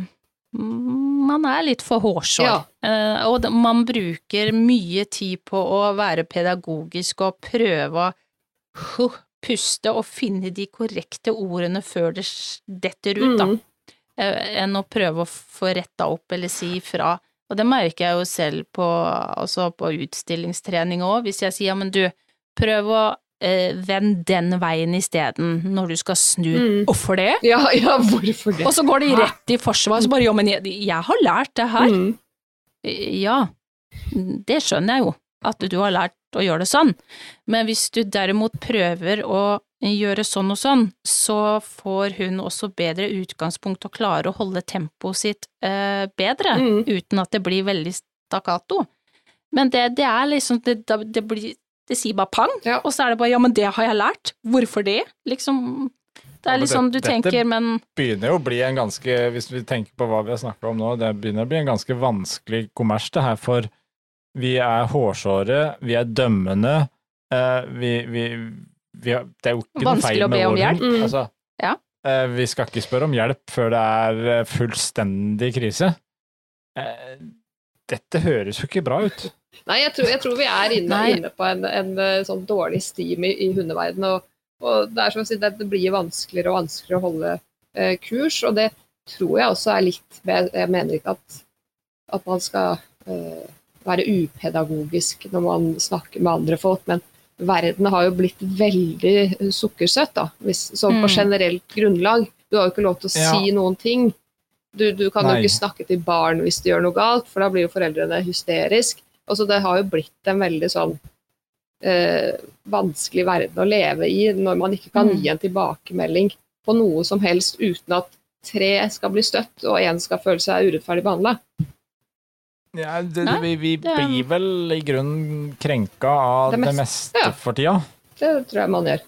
Man er litt for hårsår. Ja. Uh, og man bruker mye tid på å være pedagogisk og prøve å uh, puste og finne de korrekte ordene før det detter ut, da. Mm. Eh, enn å prøve å få retta opp eller si fra. Og det merker jeg jo selv på, altså på utstillingstrening òg, hvis jeg sier ja, men du, prøv å eh, vend den veien isteden når du skal snu. Mm. Hvorfor det? Ja, ja, hvorfor det? Og så går de rett i forsvar, så bare ja, men jeg, jeg har lært det her. Mm. Ja, det skjønner jeg jo, at du har lært å gjøre det sånn, men hvis du derimot prøver å gjøre sånn og sånn, så får hun også bedre utgangspunkt og klarer å holde tempoet sitt eh, bedre, Mm. uten at det blir veldig stakkato. Men det, det er liksom, det, det blir, det sier bare pang, Ja. og så er det bare ja, men det har jeg lært, hvorfor det? Liksom, det er men litt sånn du dette- tenker, men Dette begynner jo å bli en ganske, hvis vi tenker på hva vi har snakka om nå, det begynner å bli en ganske vanskelig kommers det her, for vi er hårsåre, vi er dømmende, eh, vi, vi har, Det er jo ikke noe feil å be med om hjelp. Mm. Altså, Ja. eh, vi skal ikke spørre om hjelp før det er eh, fullstendig krise. Eh, dette høres jo ikke bra ut. Nei, jeg tror, jeg tror vi er inne, inne på en, en sånn dårlig stim i, i hundeverden, og, og det er som å si, det, det blir vanskeligere og vanskeligere å holde eh, kurs, og det tror jeg også er litt Jeg, jeg mener ikke at, at man skal eh, være upedagogisk når man snakker med andre folk, men verden har jo blitt veldig sukkersøt, da, hvis, sånn på Mm. generelt grunnlag. Du har jo ikke lov til å Ja. si noen ting. Du, du kan Nei. jo ikke snakke til barn hvis de gjør noe galt, for da blir jo foreldrene hysterisk. Altså, det har jo blitt en veldig sånn eh, vanskelig verden å leve i når man ikke kan Mm. gi en tilbakemelding på noe som helst uten at tre skal bli støtt og én skal føle seg urettferdig behandla. Ja, det, Nei, vi vi det- blir vel i grunnen krenka av Det det meste ja. for tida. Det tror jeg man gjør.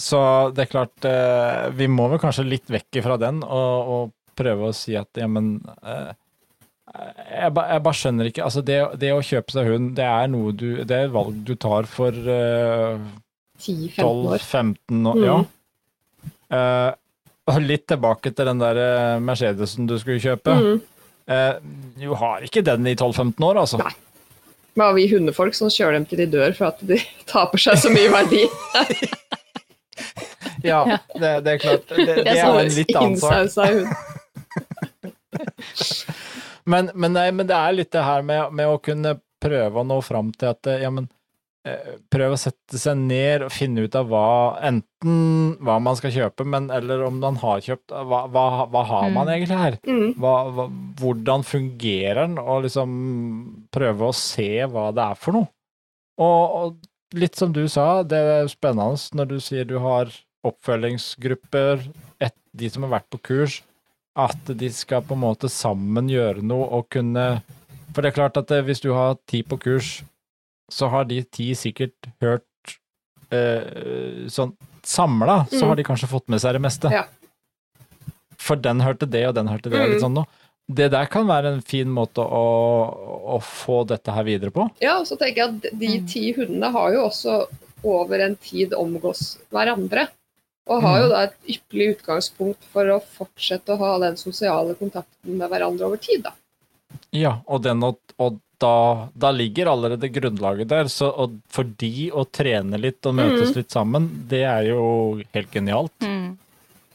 Så det er klart, eh, vi må vel kanskje litt vekk fra den og, og prøve å si at ja, men eh, jeg, ba, jeg bare skjønner ikke. Altså, det, det å kjøpe seg hund, det er noe du Det er et valg du tar for eh, 10-15 år. 12-15 år. Mm. Ja. Eh, og litt tilbake til den der eh, Mercedesen du skulle kjøpe. Mm. Eh, du har ikke den i 12-15 år, altså. Nei. Men har vi hundefolk som kjører dem til de dør for at de taper seg så mye verdi. Ja, det, det er klart. Det, det, er en litt annen sak. Men, men, nei, men det er litt det her med, med å kunne prøve å nå fram til at ja, men Prøve å sette seg ned og finne ut av hva Enten hva man skal kjøpe, men eller om man har kjøpt Hva, hva, hva har man Mm. egentlig her? Mm. Hva, hva, hvordan fungerer den? Og liksom prøve å se hva det er for noe. Og, og litt som du sa, det er spennende når du sier du har oppfølgingsgrupper, et, de som har vært på kurs, at de skal på en måte sammen gjøre noe og kunne For det er klart at eh, hvis du har ti på kurs, så har de ti sikkert hørt eh, sånn Samla så Mm. har de kanskje fått med seg det meste. Ja. For den hørte det, og den hørte det, og Mm. litt sånn noe. Det der kan være en fin måte å, å få dette her videre på. Ja, og så tenker jeg at de Mm. ti hundene har jo også over en tid omgås hverandre. Og har jo Mm. da et ypperlig utgangspunkt for å fortsette å ha den sosiale kontakten med hverandre over tid, da. Ja, og, den, å, og da, da ligger allerede grunnlaget der. Så og for de å trene litt og møtes Mm. litt sammen, det er jo helt genialt. mm.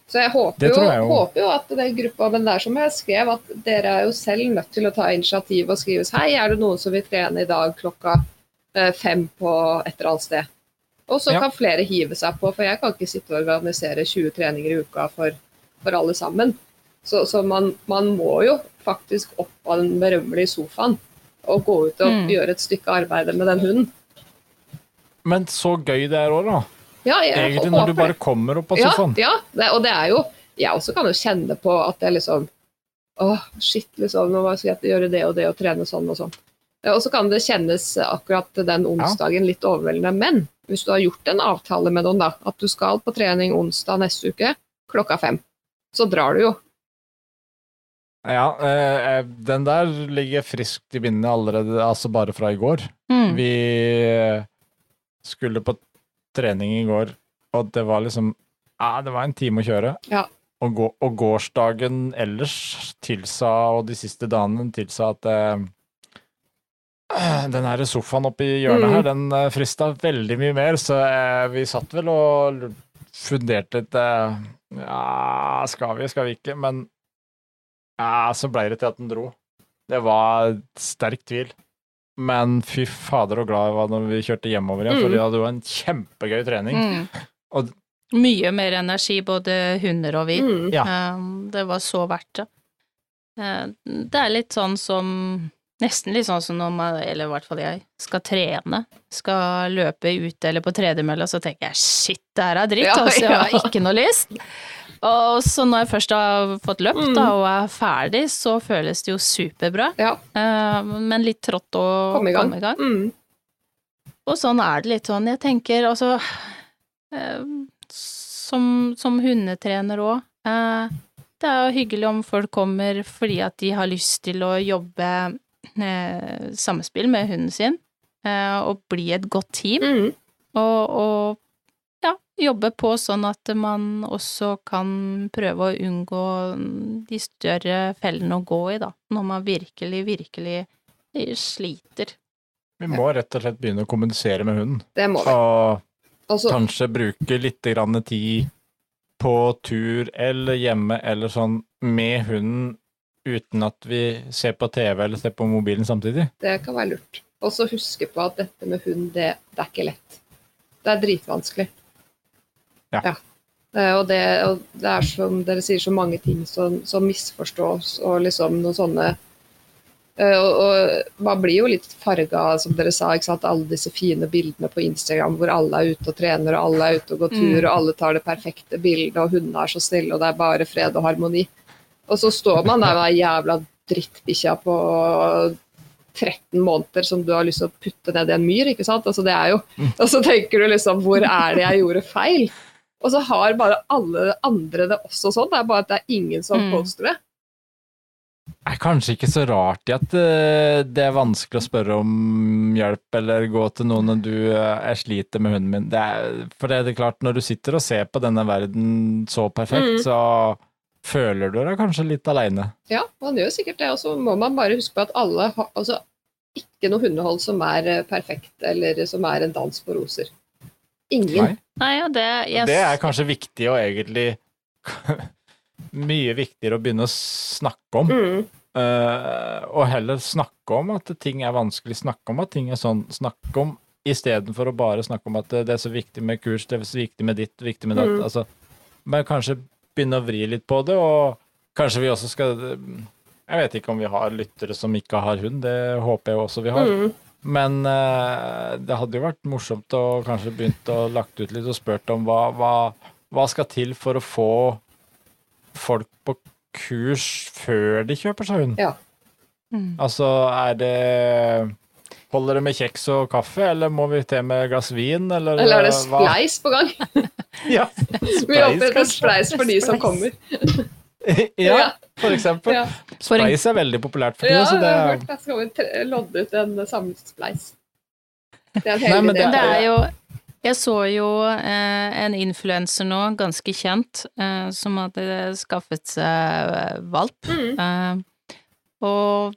Så jeg håper, jo, jeg håper jo at den gruppa den det er som jeg skrev, at dere er jo selv nødt til å ta initiativ og skrives Hei, er det noen som vil trene i dag klokka eh, fem på et eller annet sted? Og så Ja. kan flere hive seg på, for jeg kan ikke sitte og organisere 20 treninger i uka for, for alle sammen. Så, så man, man må jo faktisk opp av den berømmelige sofaen og gå ut og Mm. gjøre et stykke arbeid med den hunden. Men så gøy det er òg, da. Ja, jeg Egentlig når du bare kommer opp av Ja, sofaen. ja det, og det er jo Jeg også kan jo kjenne på at det er liksom Åh, shit, liksom, nå skal jeg gjøre det og det og trene sånn og sånn. Og så kan det kjennes akkurat den onsdagen litt overveldende. Men hvis du har gjort en avtale med noen, da, at du skal på trening onsdag neste uke klokka fem, så drar du jo. Ja, eh, den der ligger friskt i minnet allerede, altså bare fra i går. Mm. Vi eh, skulle på trening i går, og det var liksom Ja, det var en time å kjøre. Ja. Og, gå, og gårsdagen ellers tilsa, og de siste dagene tilsa at eh, den her sofaen oppi hjørnet Mm. her, den eh, frista veldig mye mer, så eh, vi satt vel og funderte litt eh, Ja, skal vi, skal vi ikke? Men ja, så ble det til at den dro. Det var sterk tvil. Men fy fader og glad jeg var når vi kjørte hjemover igjen, Mm. for det hadde jo en kjempegøy trening. Mm. Og- Mye mer energi, både hunder og vi. Mm. Ja. Eh, Det var så verdt det. Eh, Det er litt sånn som Nesten litt sånn som når man, eller i hvert fall jeg, skal trene. Skal løpe ute eller på tredemølla, så tenker jeg shit, det her er dritt, Ja, altså. Jeg har ikke noe lyst. Og så når jeg først har fått løpt Mm. da, og er ferdig, så føles det jo superbra. Ja, Eh, Men litt trått å komme i gang. komme i gang. Mm. Og sånn er det litt sånn. Jeg tenker altså eh, Som, som hundetrener òg. Det er jo hyggelig om folk kommer fordi at de har lyst til å jobbe eh, samspill med hunden sin, eh, og bli et godt team. Mm. Og, og jobbe på sånn at man også kan prøve å unngå de større fellene å gå i, da. Når man virkelig, virkelig sliter. Vi må rett og slett begynne å kommunisere med hunden. Det må vi. Og Altså, kanskje bruke litt grann tid på tur eller hjemme eller sånn med hunden uten at vi ser på TV eller ser på mobilen samtidig. det kan være lurt. Og så huske på at dette med hund, det, det er ikke lett. Det er dritvanskelig. Ja. ja. Og det, og det er som dere sier, så mange ting som, som misforstås, og liksom noen sånne eh, og, og man blir jo litt farga, som dere sa, ikke sant? alle disse fine bildene på Instagram hvor alle er ute og trener, og alle er ute og går tur, Mm. og alle tar det perfekte bildet, og hundene er så snille, og det er bare fred og harmoni. Og så står man der med den jævla drittbikkja på 13 måneder som du har lyst til å putte ned i en myr, ikke sant. Altså, det er jo, og så tenker du liksom hvor er det jeg gjorde feil? Og så har bare alle andre det også sånn, det er bare at det er ingen som Mm. poster det. Det er kanskje ikke så rart i at eh, det er vanskelig å spørre om hjelp eller gå til noen når du er jeg sliter med hunden min. Det er, for det er klart, når du sitter og ser på denne verden så perfekt, Mm. så føler du deg kanskje litt aleine. Ja, man gjør sikkert det. Og så må man bare huske på at alle har altså, ikke noe hundehold som er eh, perfekt, eller som er en dans på roser. Ingen. Nei. Og det yes. Det er kanskje viktig og egentlig mye viktigere å begynne å snakke om. Mm. Uh, og heller snakke om at ting er vanskelig, snakke om at ting er sånn, snakke om istedenfor å bare snakke om at det, det er så viktig med kurs, det er så viktig med ditt, viktig med datt. Mm. Altså, men kanskje begynne å vri litt på det, og kanskje vi også skal Jeg vet ikke om vi har lyttere som ikke har hund, det håper jeg også vi har. Mm. Men uh, det hadde jo vært morsomt å kanskje begynt å lagt ut litt og spurt om hva, hva, hva skal til for å få folk på kurs før de kjøper seg hund? Ja. Mm. Altså, er det Holder det med kjeks og kaffe, eller må vi til med glass vin, eller, Eller er det hva? spleis på gang? Ja, Vi håper det er spleis for de som kommer. ja, Ja. for eksempel. Ja. Spleis er veldig populært for tida, Ja, så det jeg har er hørt det skal vi lodde ut en samlet spleis. Det er en Nei, idé. det- det er jo Jeg så jo eh, en influenser nå, ganske kjent, eh, som hadde skaffet seg eh, valp. Mm. Eh, og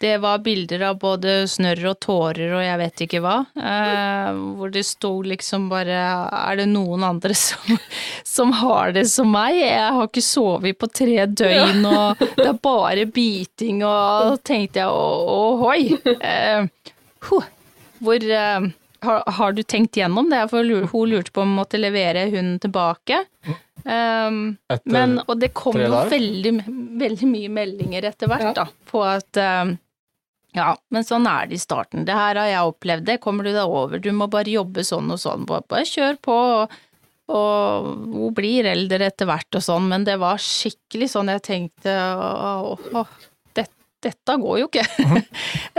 det var bilder av både snørr og tårer og jeg vet ikke hva, eh, hvor det sto liksom bare Er det noen andre som, som har det som meg? Jeg har ikke sovet på tre døgn, og det er bare biting, og tenkte jeg ohoi. Eh, huh, hvor eh, har, har du tenkt gjennom det? For hun lurte på om hun måtte levere hunden tilbake. Um, men, og det kom jo veldig, veldig mye meldinger etter hvert, Ja. da, på at um, ja, men sånn er det i starten. Det her har jeg opplevd, det kommer du deg over. Du må bare jobbe sånn og sånn. Bare, kjør på. Og, og hun blir eldre etter hvert og sånn, men det var skikkelig sånn jeg tenkte åh, åh, det, dette går jo ikke.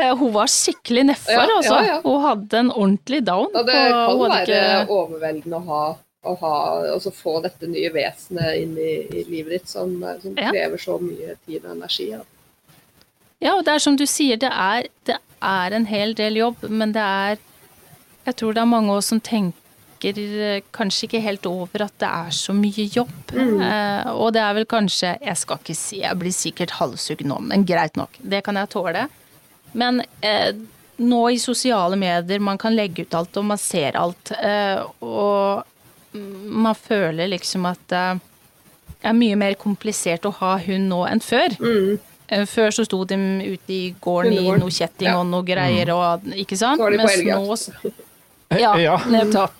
Eh, hun var skikkelig nedfor, Ja, ja, altså. ja. Hun hadde en ordentlig down. Ja, det kan hun være ikke- overveldende å ha å ha, altså få dette nye vesenet inn i, i livet ditt, som, som Ja. krever så mye tid og energi. Ja. Ja, og det er som du sier, det er, det er en hel del jobb, men det er Jeg tror det er mange av oss som tenker eh, kanskje ikke helt over at det er så mye jobb. Eh, og det er vel kanskje Jeg skal ikke si Jeg blir sikkert halshugd nå, men greit nok. Det kan jeg tåle. Men eh, nå i sosiale medier, man kan legge ut alt, og man ser alt. Eh, og man føler liksom at det er mye mer komplisert å ha hund nå enn før. Mm. Eh, Før så sto de ute i gården i noe kjetting Ja. og noe greier og ikke sant? Mens nå Ja, Ja. nettopp.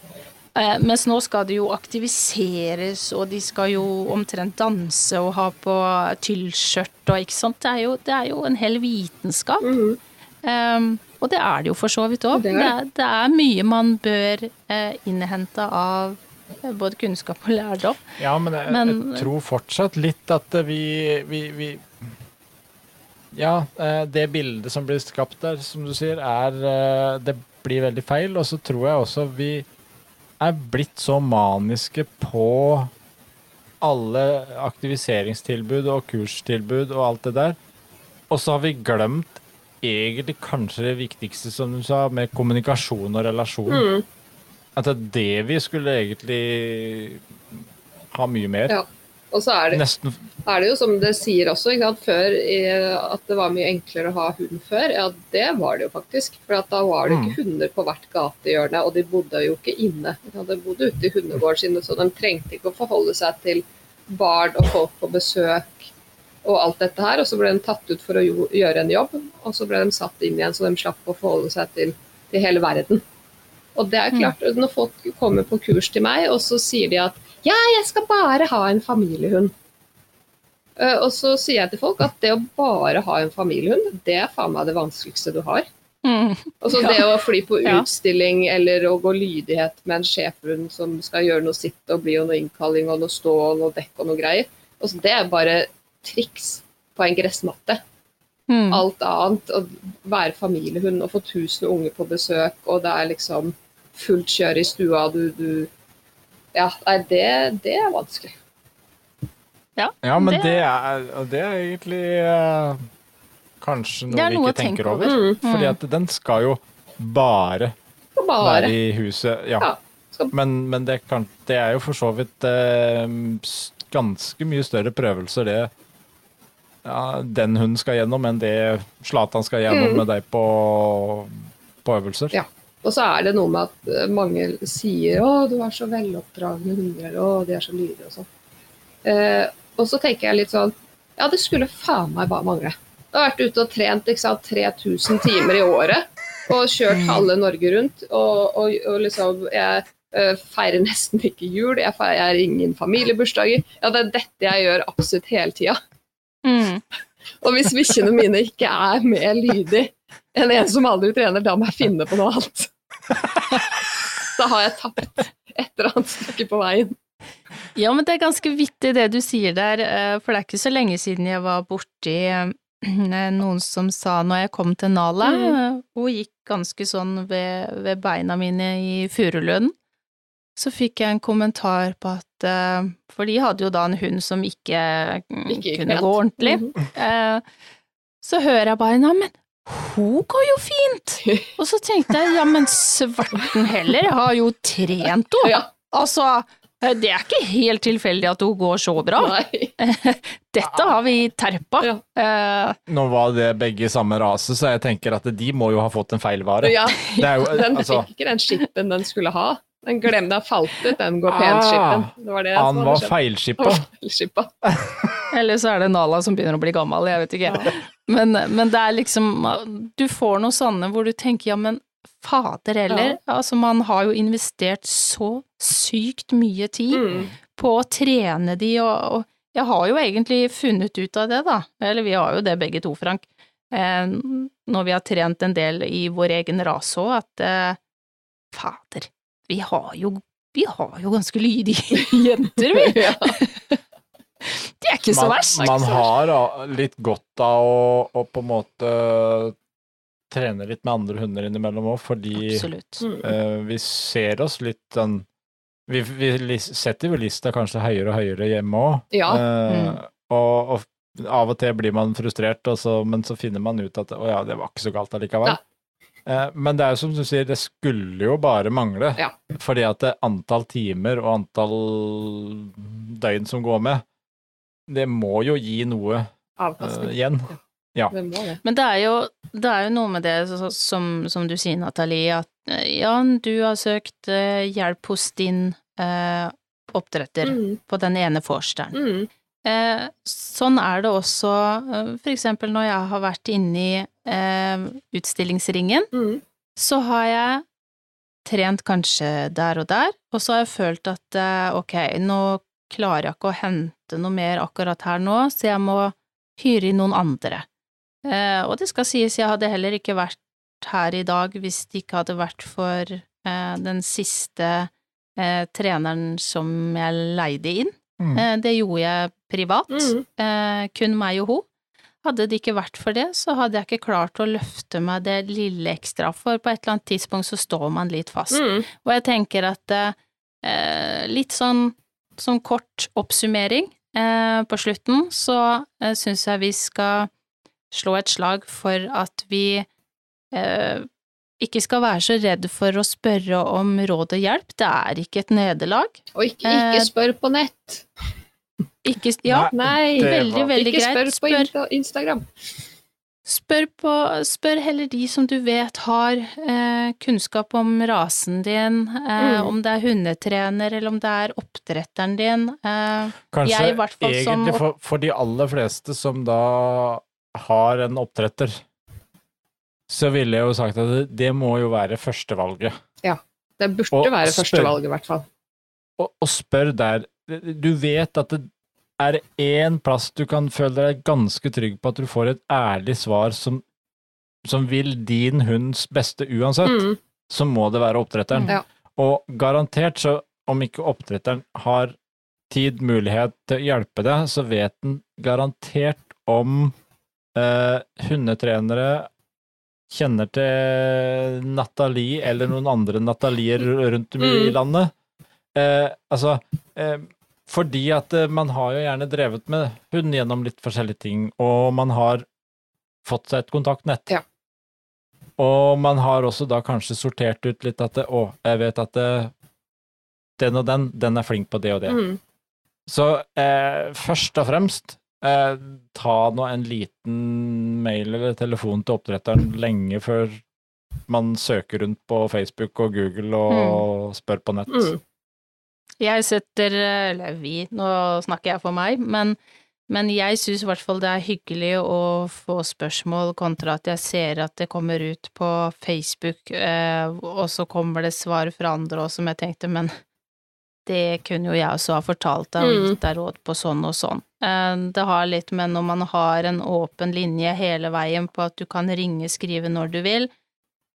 Eh, mens nå skal det jo aktiviseres, og de skal jo omtrent danse og ha på tyllskjørt og ikke sant. Det er jo, det er jo en hel vitenskap. Mhm. Um, og det er det jo for så vidt òg. Det Det, er det mye man bør eh, innhente av eh, både kunnskap og lærdom. Ja, men jeg, Men- jeg tror fortsatt litt at vi, vi, vi Ja, eh, det bildet som blir skapt der, som du sier, er eh, Det blir veldig feil. Og så tror jeg også vi er blitt så maniske på alle aktiviseringstilbud og kurstilbud og alt det der. Og så har vi glemt egentlig kanskje det viktigste, som du sa, med kommunikasjon og relasjon. Mm. At det er det vi skulle egentlig ha mye mer. Ja. Og så er det, er det jo som det sier også, ikke sant? før at det var mye enklere å ha hund før. Ja, det var det jo faktisk. For at da var det Mm. ikke hunder på hvert gatehjørne, og de bodde jo ikke inne. De hadde bodd ute i hundegården sine, så de trengte ikke å forholde seg til barn og folk på besøk og alt dette her. Og så ble de tatt ut for å gjøre en jobb, og så ble de satt inn igjen, så de slapp å forholde seg til, til hele verden. Og det er klart, når folk kommer på kurs til meg, og så sier de at ja, jeg skal bare ha en familiehund. Eh, Og så sier jeg til folk at det å bare ha en familiehund, det er faen meg det vanskeligste du har. Mm. Altså Ja. det å fly på Ja. utstilling eller å gå lydighet med en sjefhund som skal gjøre noe sitt og bli noe innkalling og noe stå og noe dekk og noe greier. Altså det er bare triks på en gressmatte. Mm. Alt annet, å være familiehund og få tusen unger på besøk, og det er liksom fullt kjør i stua, du, du Ja, nei, det, det er vanskelig. Ja, men Det- det, er, det er egentlig eh, kanskje noe, er vi ikke tenker over. over. Mm. Fordi at den skal jo bare skal bare være i huset. Ja. Ja, skal- Men, men det, kan, det er jo for så vidt eh, ganske mye større prøvelser det ja, den hunden skal gjennom, enn det Slatan skal gjennom Mm. med deg på, på øvelser. Ja. Og så er det noe med at eh, mange sier 'Å, du har så veloppdragne hunder', eller 'Å, de er så lydige', og sånn. Eh, og så tenker jeg litt sånn Ja, det skulle faen meg bare mangle. Jeg har vært ute og trent ikke sant, 3000 timer i året og kjørt halve Norge rundt. Og, og, og liksom Jeg eh, feirer nesten ikke jul, jeg feirer ingen familiebursdager. Ja, det er dette jeg gjør absolutt hele tida. Mm. Og hvis bikkjene mine ikke er mer lydig enn en som aldri trener, da må jeg finne på noe annet. Da har jeg tapt et eller annet stykke på veien. Ja, men det er ganske vittig det du sier der, eh, for det er ikke så lenge siden jeg var borti eh, noen som sa når jeg kom til Nala, Mm. eh, hun gikk ganske sånn ved, ved beina mine i furulønnen, så fikk jeg en kommentar på at eh, For de hadde jo da en hund som ikke, Ikke kunne gå ordentlig. Mm Eh, Så hører jeg bare Nei, men hun går jo fint! Og så tenkte jeg ja, men svarten heller, har jo trent henne! Ja, Altså, det er ikke helt tilfeldig at hun går så bra. nei. Dette har vi terpa. Ja. Eh, Nå var det begge i samme rase, så jeg tenker at de må jo ha fått en feilvare. Ja, Det er jo, den altså, fikk ikke den skippen den skulle ha. Den glemte den falt ut, den går pent-skippen. Det var det han var feilskippa. Feilskippa. eller så er det Nala som begynner å bli gammel, jeg vet ikke. Men, men det er liksom Du får noe sånne hvor du tenker ja, men fader heller. Altså, man har jo investert så sykt mye tid Mm. på å trene de, og, og jeg har jo egentlig funnet ut av det, da. Eller vi har jo det begge to, Frank. Eh, når vi har trent en del i vår egen rase òg, at eh, fader, vi har jo vi har jo ganske lydige jenter, vi. Ja. Det er ikke så Man, verst. man har litt godt av å, å på en måte trene litt med andre hunder innimellom òg, fordi eh, vi ser oss litt sånn Vi, vi setter jo lista kanskje høyere og høyere hjemme òg. Ja. Mm. og, og av og til blir man frustrert, så, men så finner man ut at å ja, det var ikke så galt allikevel. Ja. Eh, men det er jo som du sier, det skulle jo bare mangle. Ja. Fordi at antall timer og antall døgn som går med, det må jo gi noe eh, Avkastning. igjen. Ja. Ja. det. Men det er jo, det er jo noe med det så- som, som du sier, Nathalie, at Jan, du har søkt eh, hjelp hos din uh, oppdretter Mm. på den ene forsteren. Mm. Eh, sånn er det også eh, for eksempel når jeg har vært inne i eh, utstillingsringen, Mm. så har jeg trent kanskje der og der, og så har jeg følt at ok, nå klarer jeg ikke å hente noe mer akkurat her nå, så jeg må hyre inn noen andre. Eh, og det skal sies, jeg hadde heller ikke vært her i dag hvis det ikke hadde vært for eh, den siste eh, treneren som jeg leide inn. Mm. Eh, det gjorde jeg privat, Mm. eh, kun meg og hun. Hadde det ikke vært for det, så hadde jeg ikke klart å løfte meg det lille ekstra, for på et eller annet tidspunkt så står man litt fast. Mm. Og jeg tenker at eh, litt sånn som kort oppsummering eh, på slutten, så eh, syns jeg vi skal slå et slag for at vi eh, ikke skal være så redd for å spørre om råd og hjelp. Det er ikke et nederlag. Og ikke, ikke Eh, spør på nett. Ikke Ja, Nei, nei veldig, veldig ikke greit. spør på Instagram. spør, på, spør heller de som du vet har eh, kunnskap om rasen din, eh, Mm. om det er hundetrener eller om det er oppdretteren din. Eh, Kanskje Jeg i hvert fall egentlig som, for, for de aller fleste som da har en oppdretter, så ville jeg jo sagt at det, det må jo være førstevalget. Det burde Og være førstevalget, i hvert fall. Og, og spør der. Du vet at det er én plass du kan føle deg ganske trygg på at du får et ærlig svar som, som vil din hunds beste uansett, Mm. så må det være oppdretteren. Ja. Og garantert, så om ikke oppdretteren har tid, mulighet til å hjelpe deg, så vet den garantert om eh, hundetrenere kjenner til Nathalie eller noen andre Nathalier rundt om i Mm. landet. Eh, altså, eh, fordi at eh, man har jo gjerne drevet med hund gjennom litt forskjellige ting, og man har fått seg et kontaktnett. Ja. Og man har også da kanskje sortert ut litt at det, å, jeg vet at det, den og den, den er flink på det og det. Mm. Så eh, først og fremst, eh, ta nå en liten mail eller telefon til oppdretteren lenge før man søker rundt på Facebook og Google og spør på nett. Mm. Jeg setter, eller vi, nå snakker jeg for meg, men, men jeg syns i hvert fall det er hyggelig å få spørsmål kontra at jeg ser at det kommer ut på Facebook, eh, og så kommer det svar fra andre også, som jeg tenkte, men det kunne jo jeg også ha fortalt deg og Mm. gitt deg råd på sånn og sånn. Eh, Det har litt med når man har en åpen linje hele veien på at du kan ringe, skrive når du vil,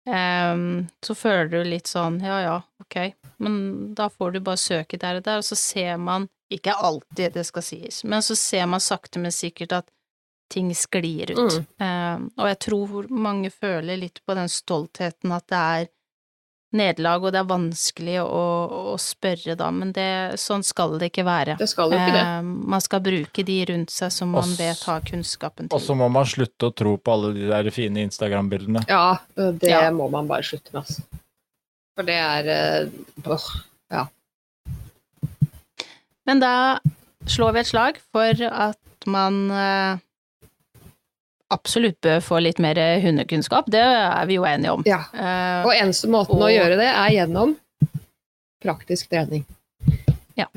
Ehm, så føler du litt sånn ja ja, ok, men da får du bare søke der og der, og så ser man, ikke alltid det skal sies, men så ser man sakte, men sikkert at ting sklir ut. Mm. Ehm, og jeg tror mange føler litt på den stoltheten at det er nederlag, og det er vanskelig å, å spørre da, men det, sånn skal det ikke være. Det skal jo ikke det. Eh, man skal bruke de rundt seg som man Også, vet har kunnskapen Og til. så må man slutte å tro på alle de der fine Instagram-bildene. Ja, det Ja. må man bare slutte med, altså. For det er øh, Ja. Men da slår vi et slag for at man eh, absolutt bør få litt mer hundekunnskap, det er vi jo enige om. Ja. Eh, Og eneste måten å gjøre det er gjennom praktisk trening. ja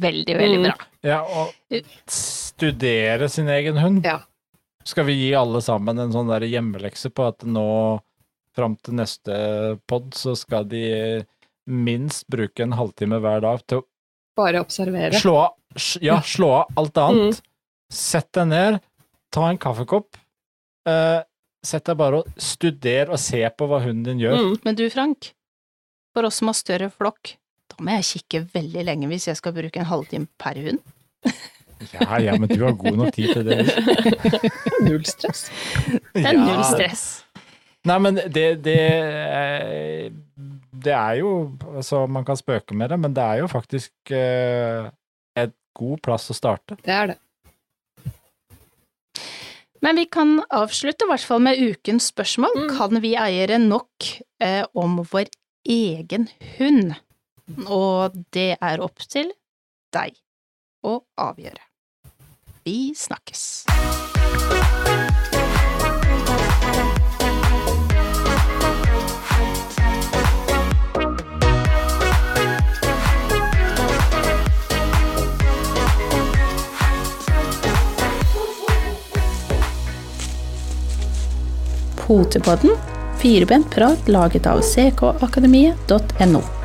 veldig, veldig Mm. bra. Ja, og studere sin egen hund. Ja. Skal vi gi alle sammen en sånn der hjemmelekse på at nå fram til neste pod så skal de minst bruke en halvtime hver dag til å Bare observere. slå av, ja, slå av alt annet. Sett deg ned, ta en kaffekopp. Uh, sett deg bare og studer og se på hva hunden din gjør. Mm. Men du, Frank, for oss som har større flokk, da må jeg kikke veldig lenge hvis jeg skal bruke en halvtime per hund. Ja, ja, men du har god nok tid til det. Null stress. Det er null stress. Nei, men det, det eh, Det er jo Altså, man kan spøke med det, men det er jo faktisk eh, et god plass å starte. Det er det. Men vi kan avslutte i hvert fall med ukens spørsmål. Mm. Kan vi eiere nok eh, om vår egen hund? Og det er opp til deg å avgjøre. Vi snakkes. Potepodden, firbent prat laget av ckakademiet.no.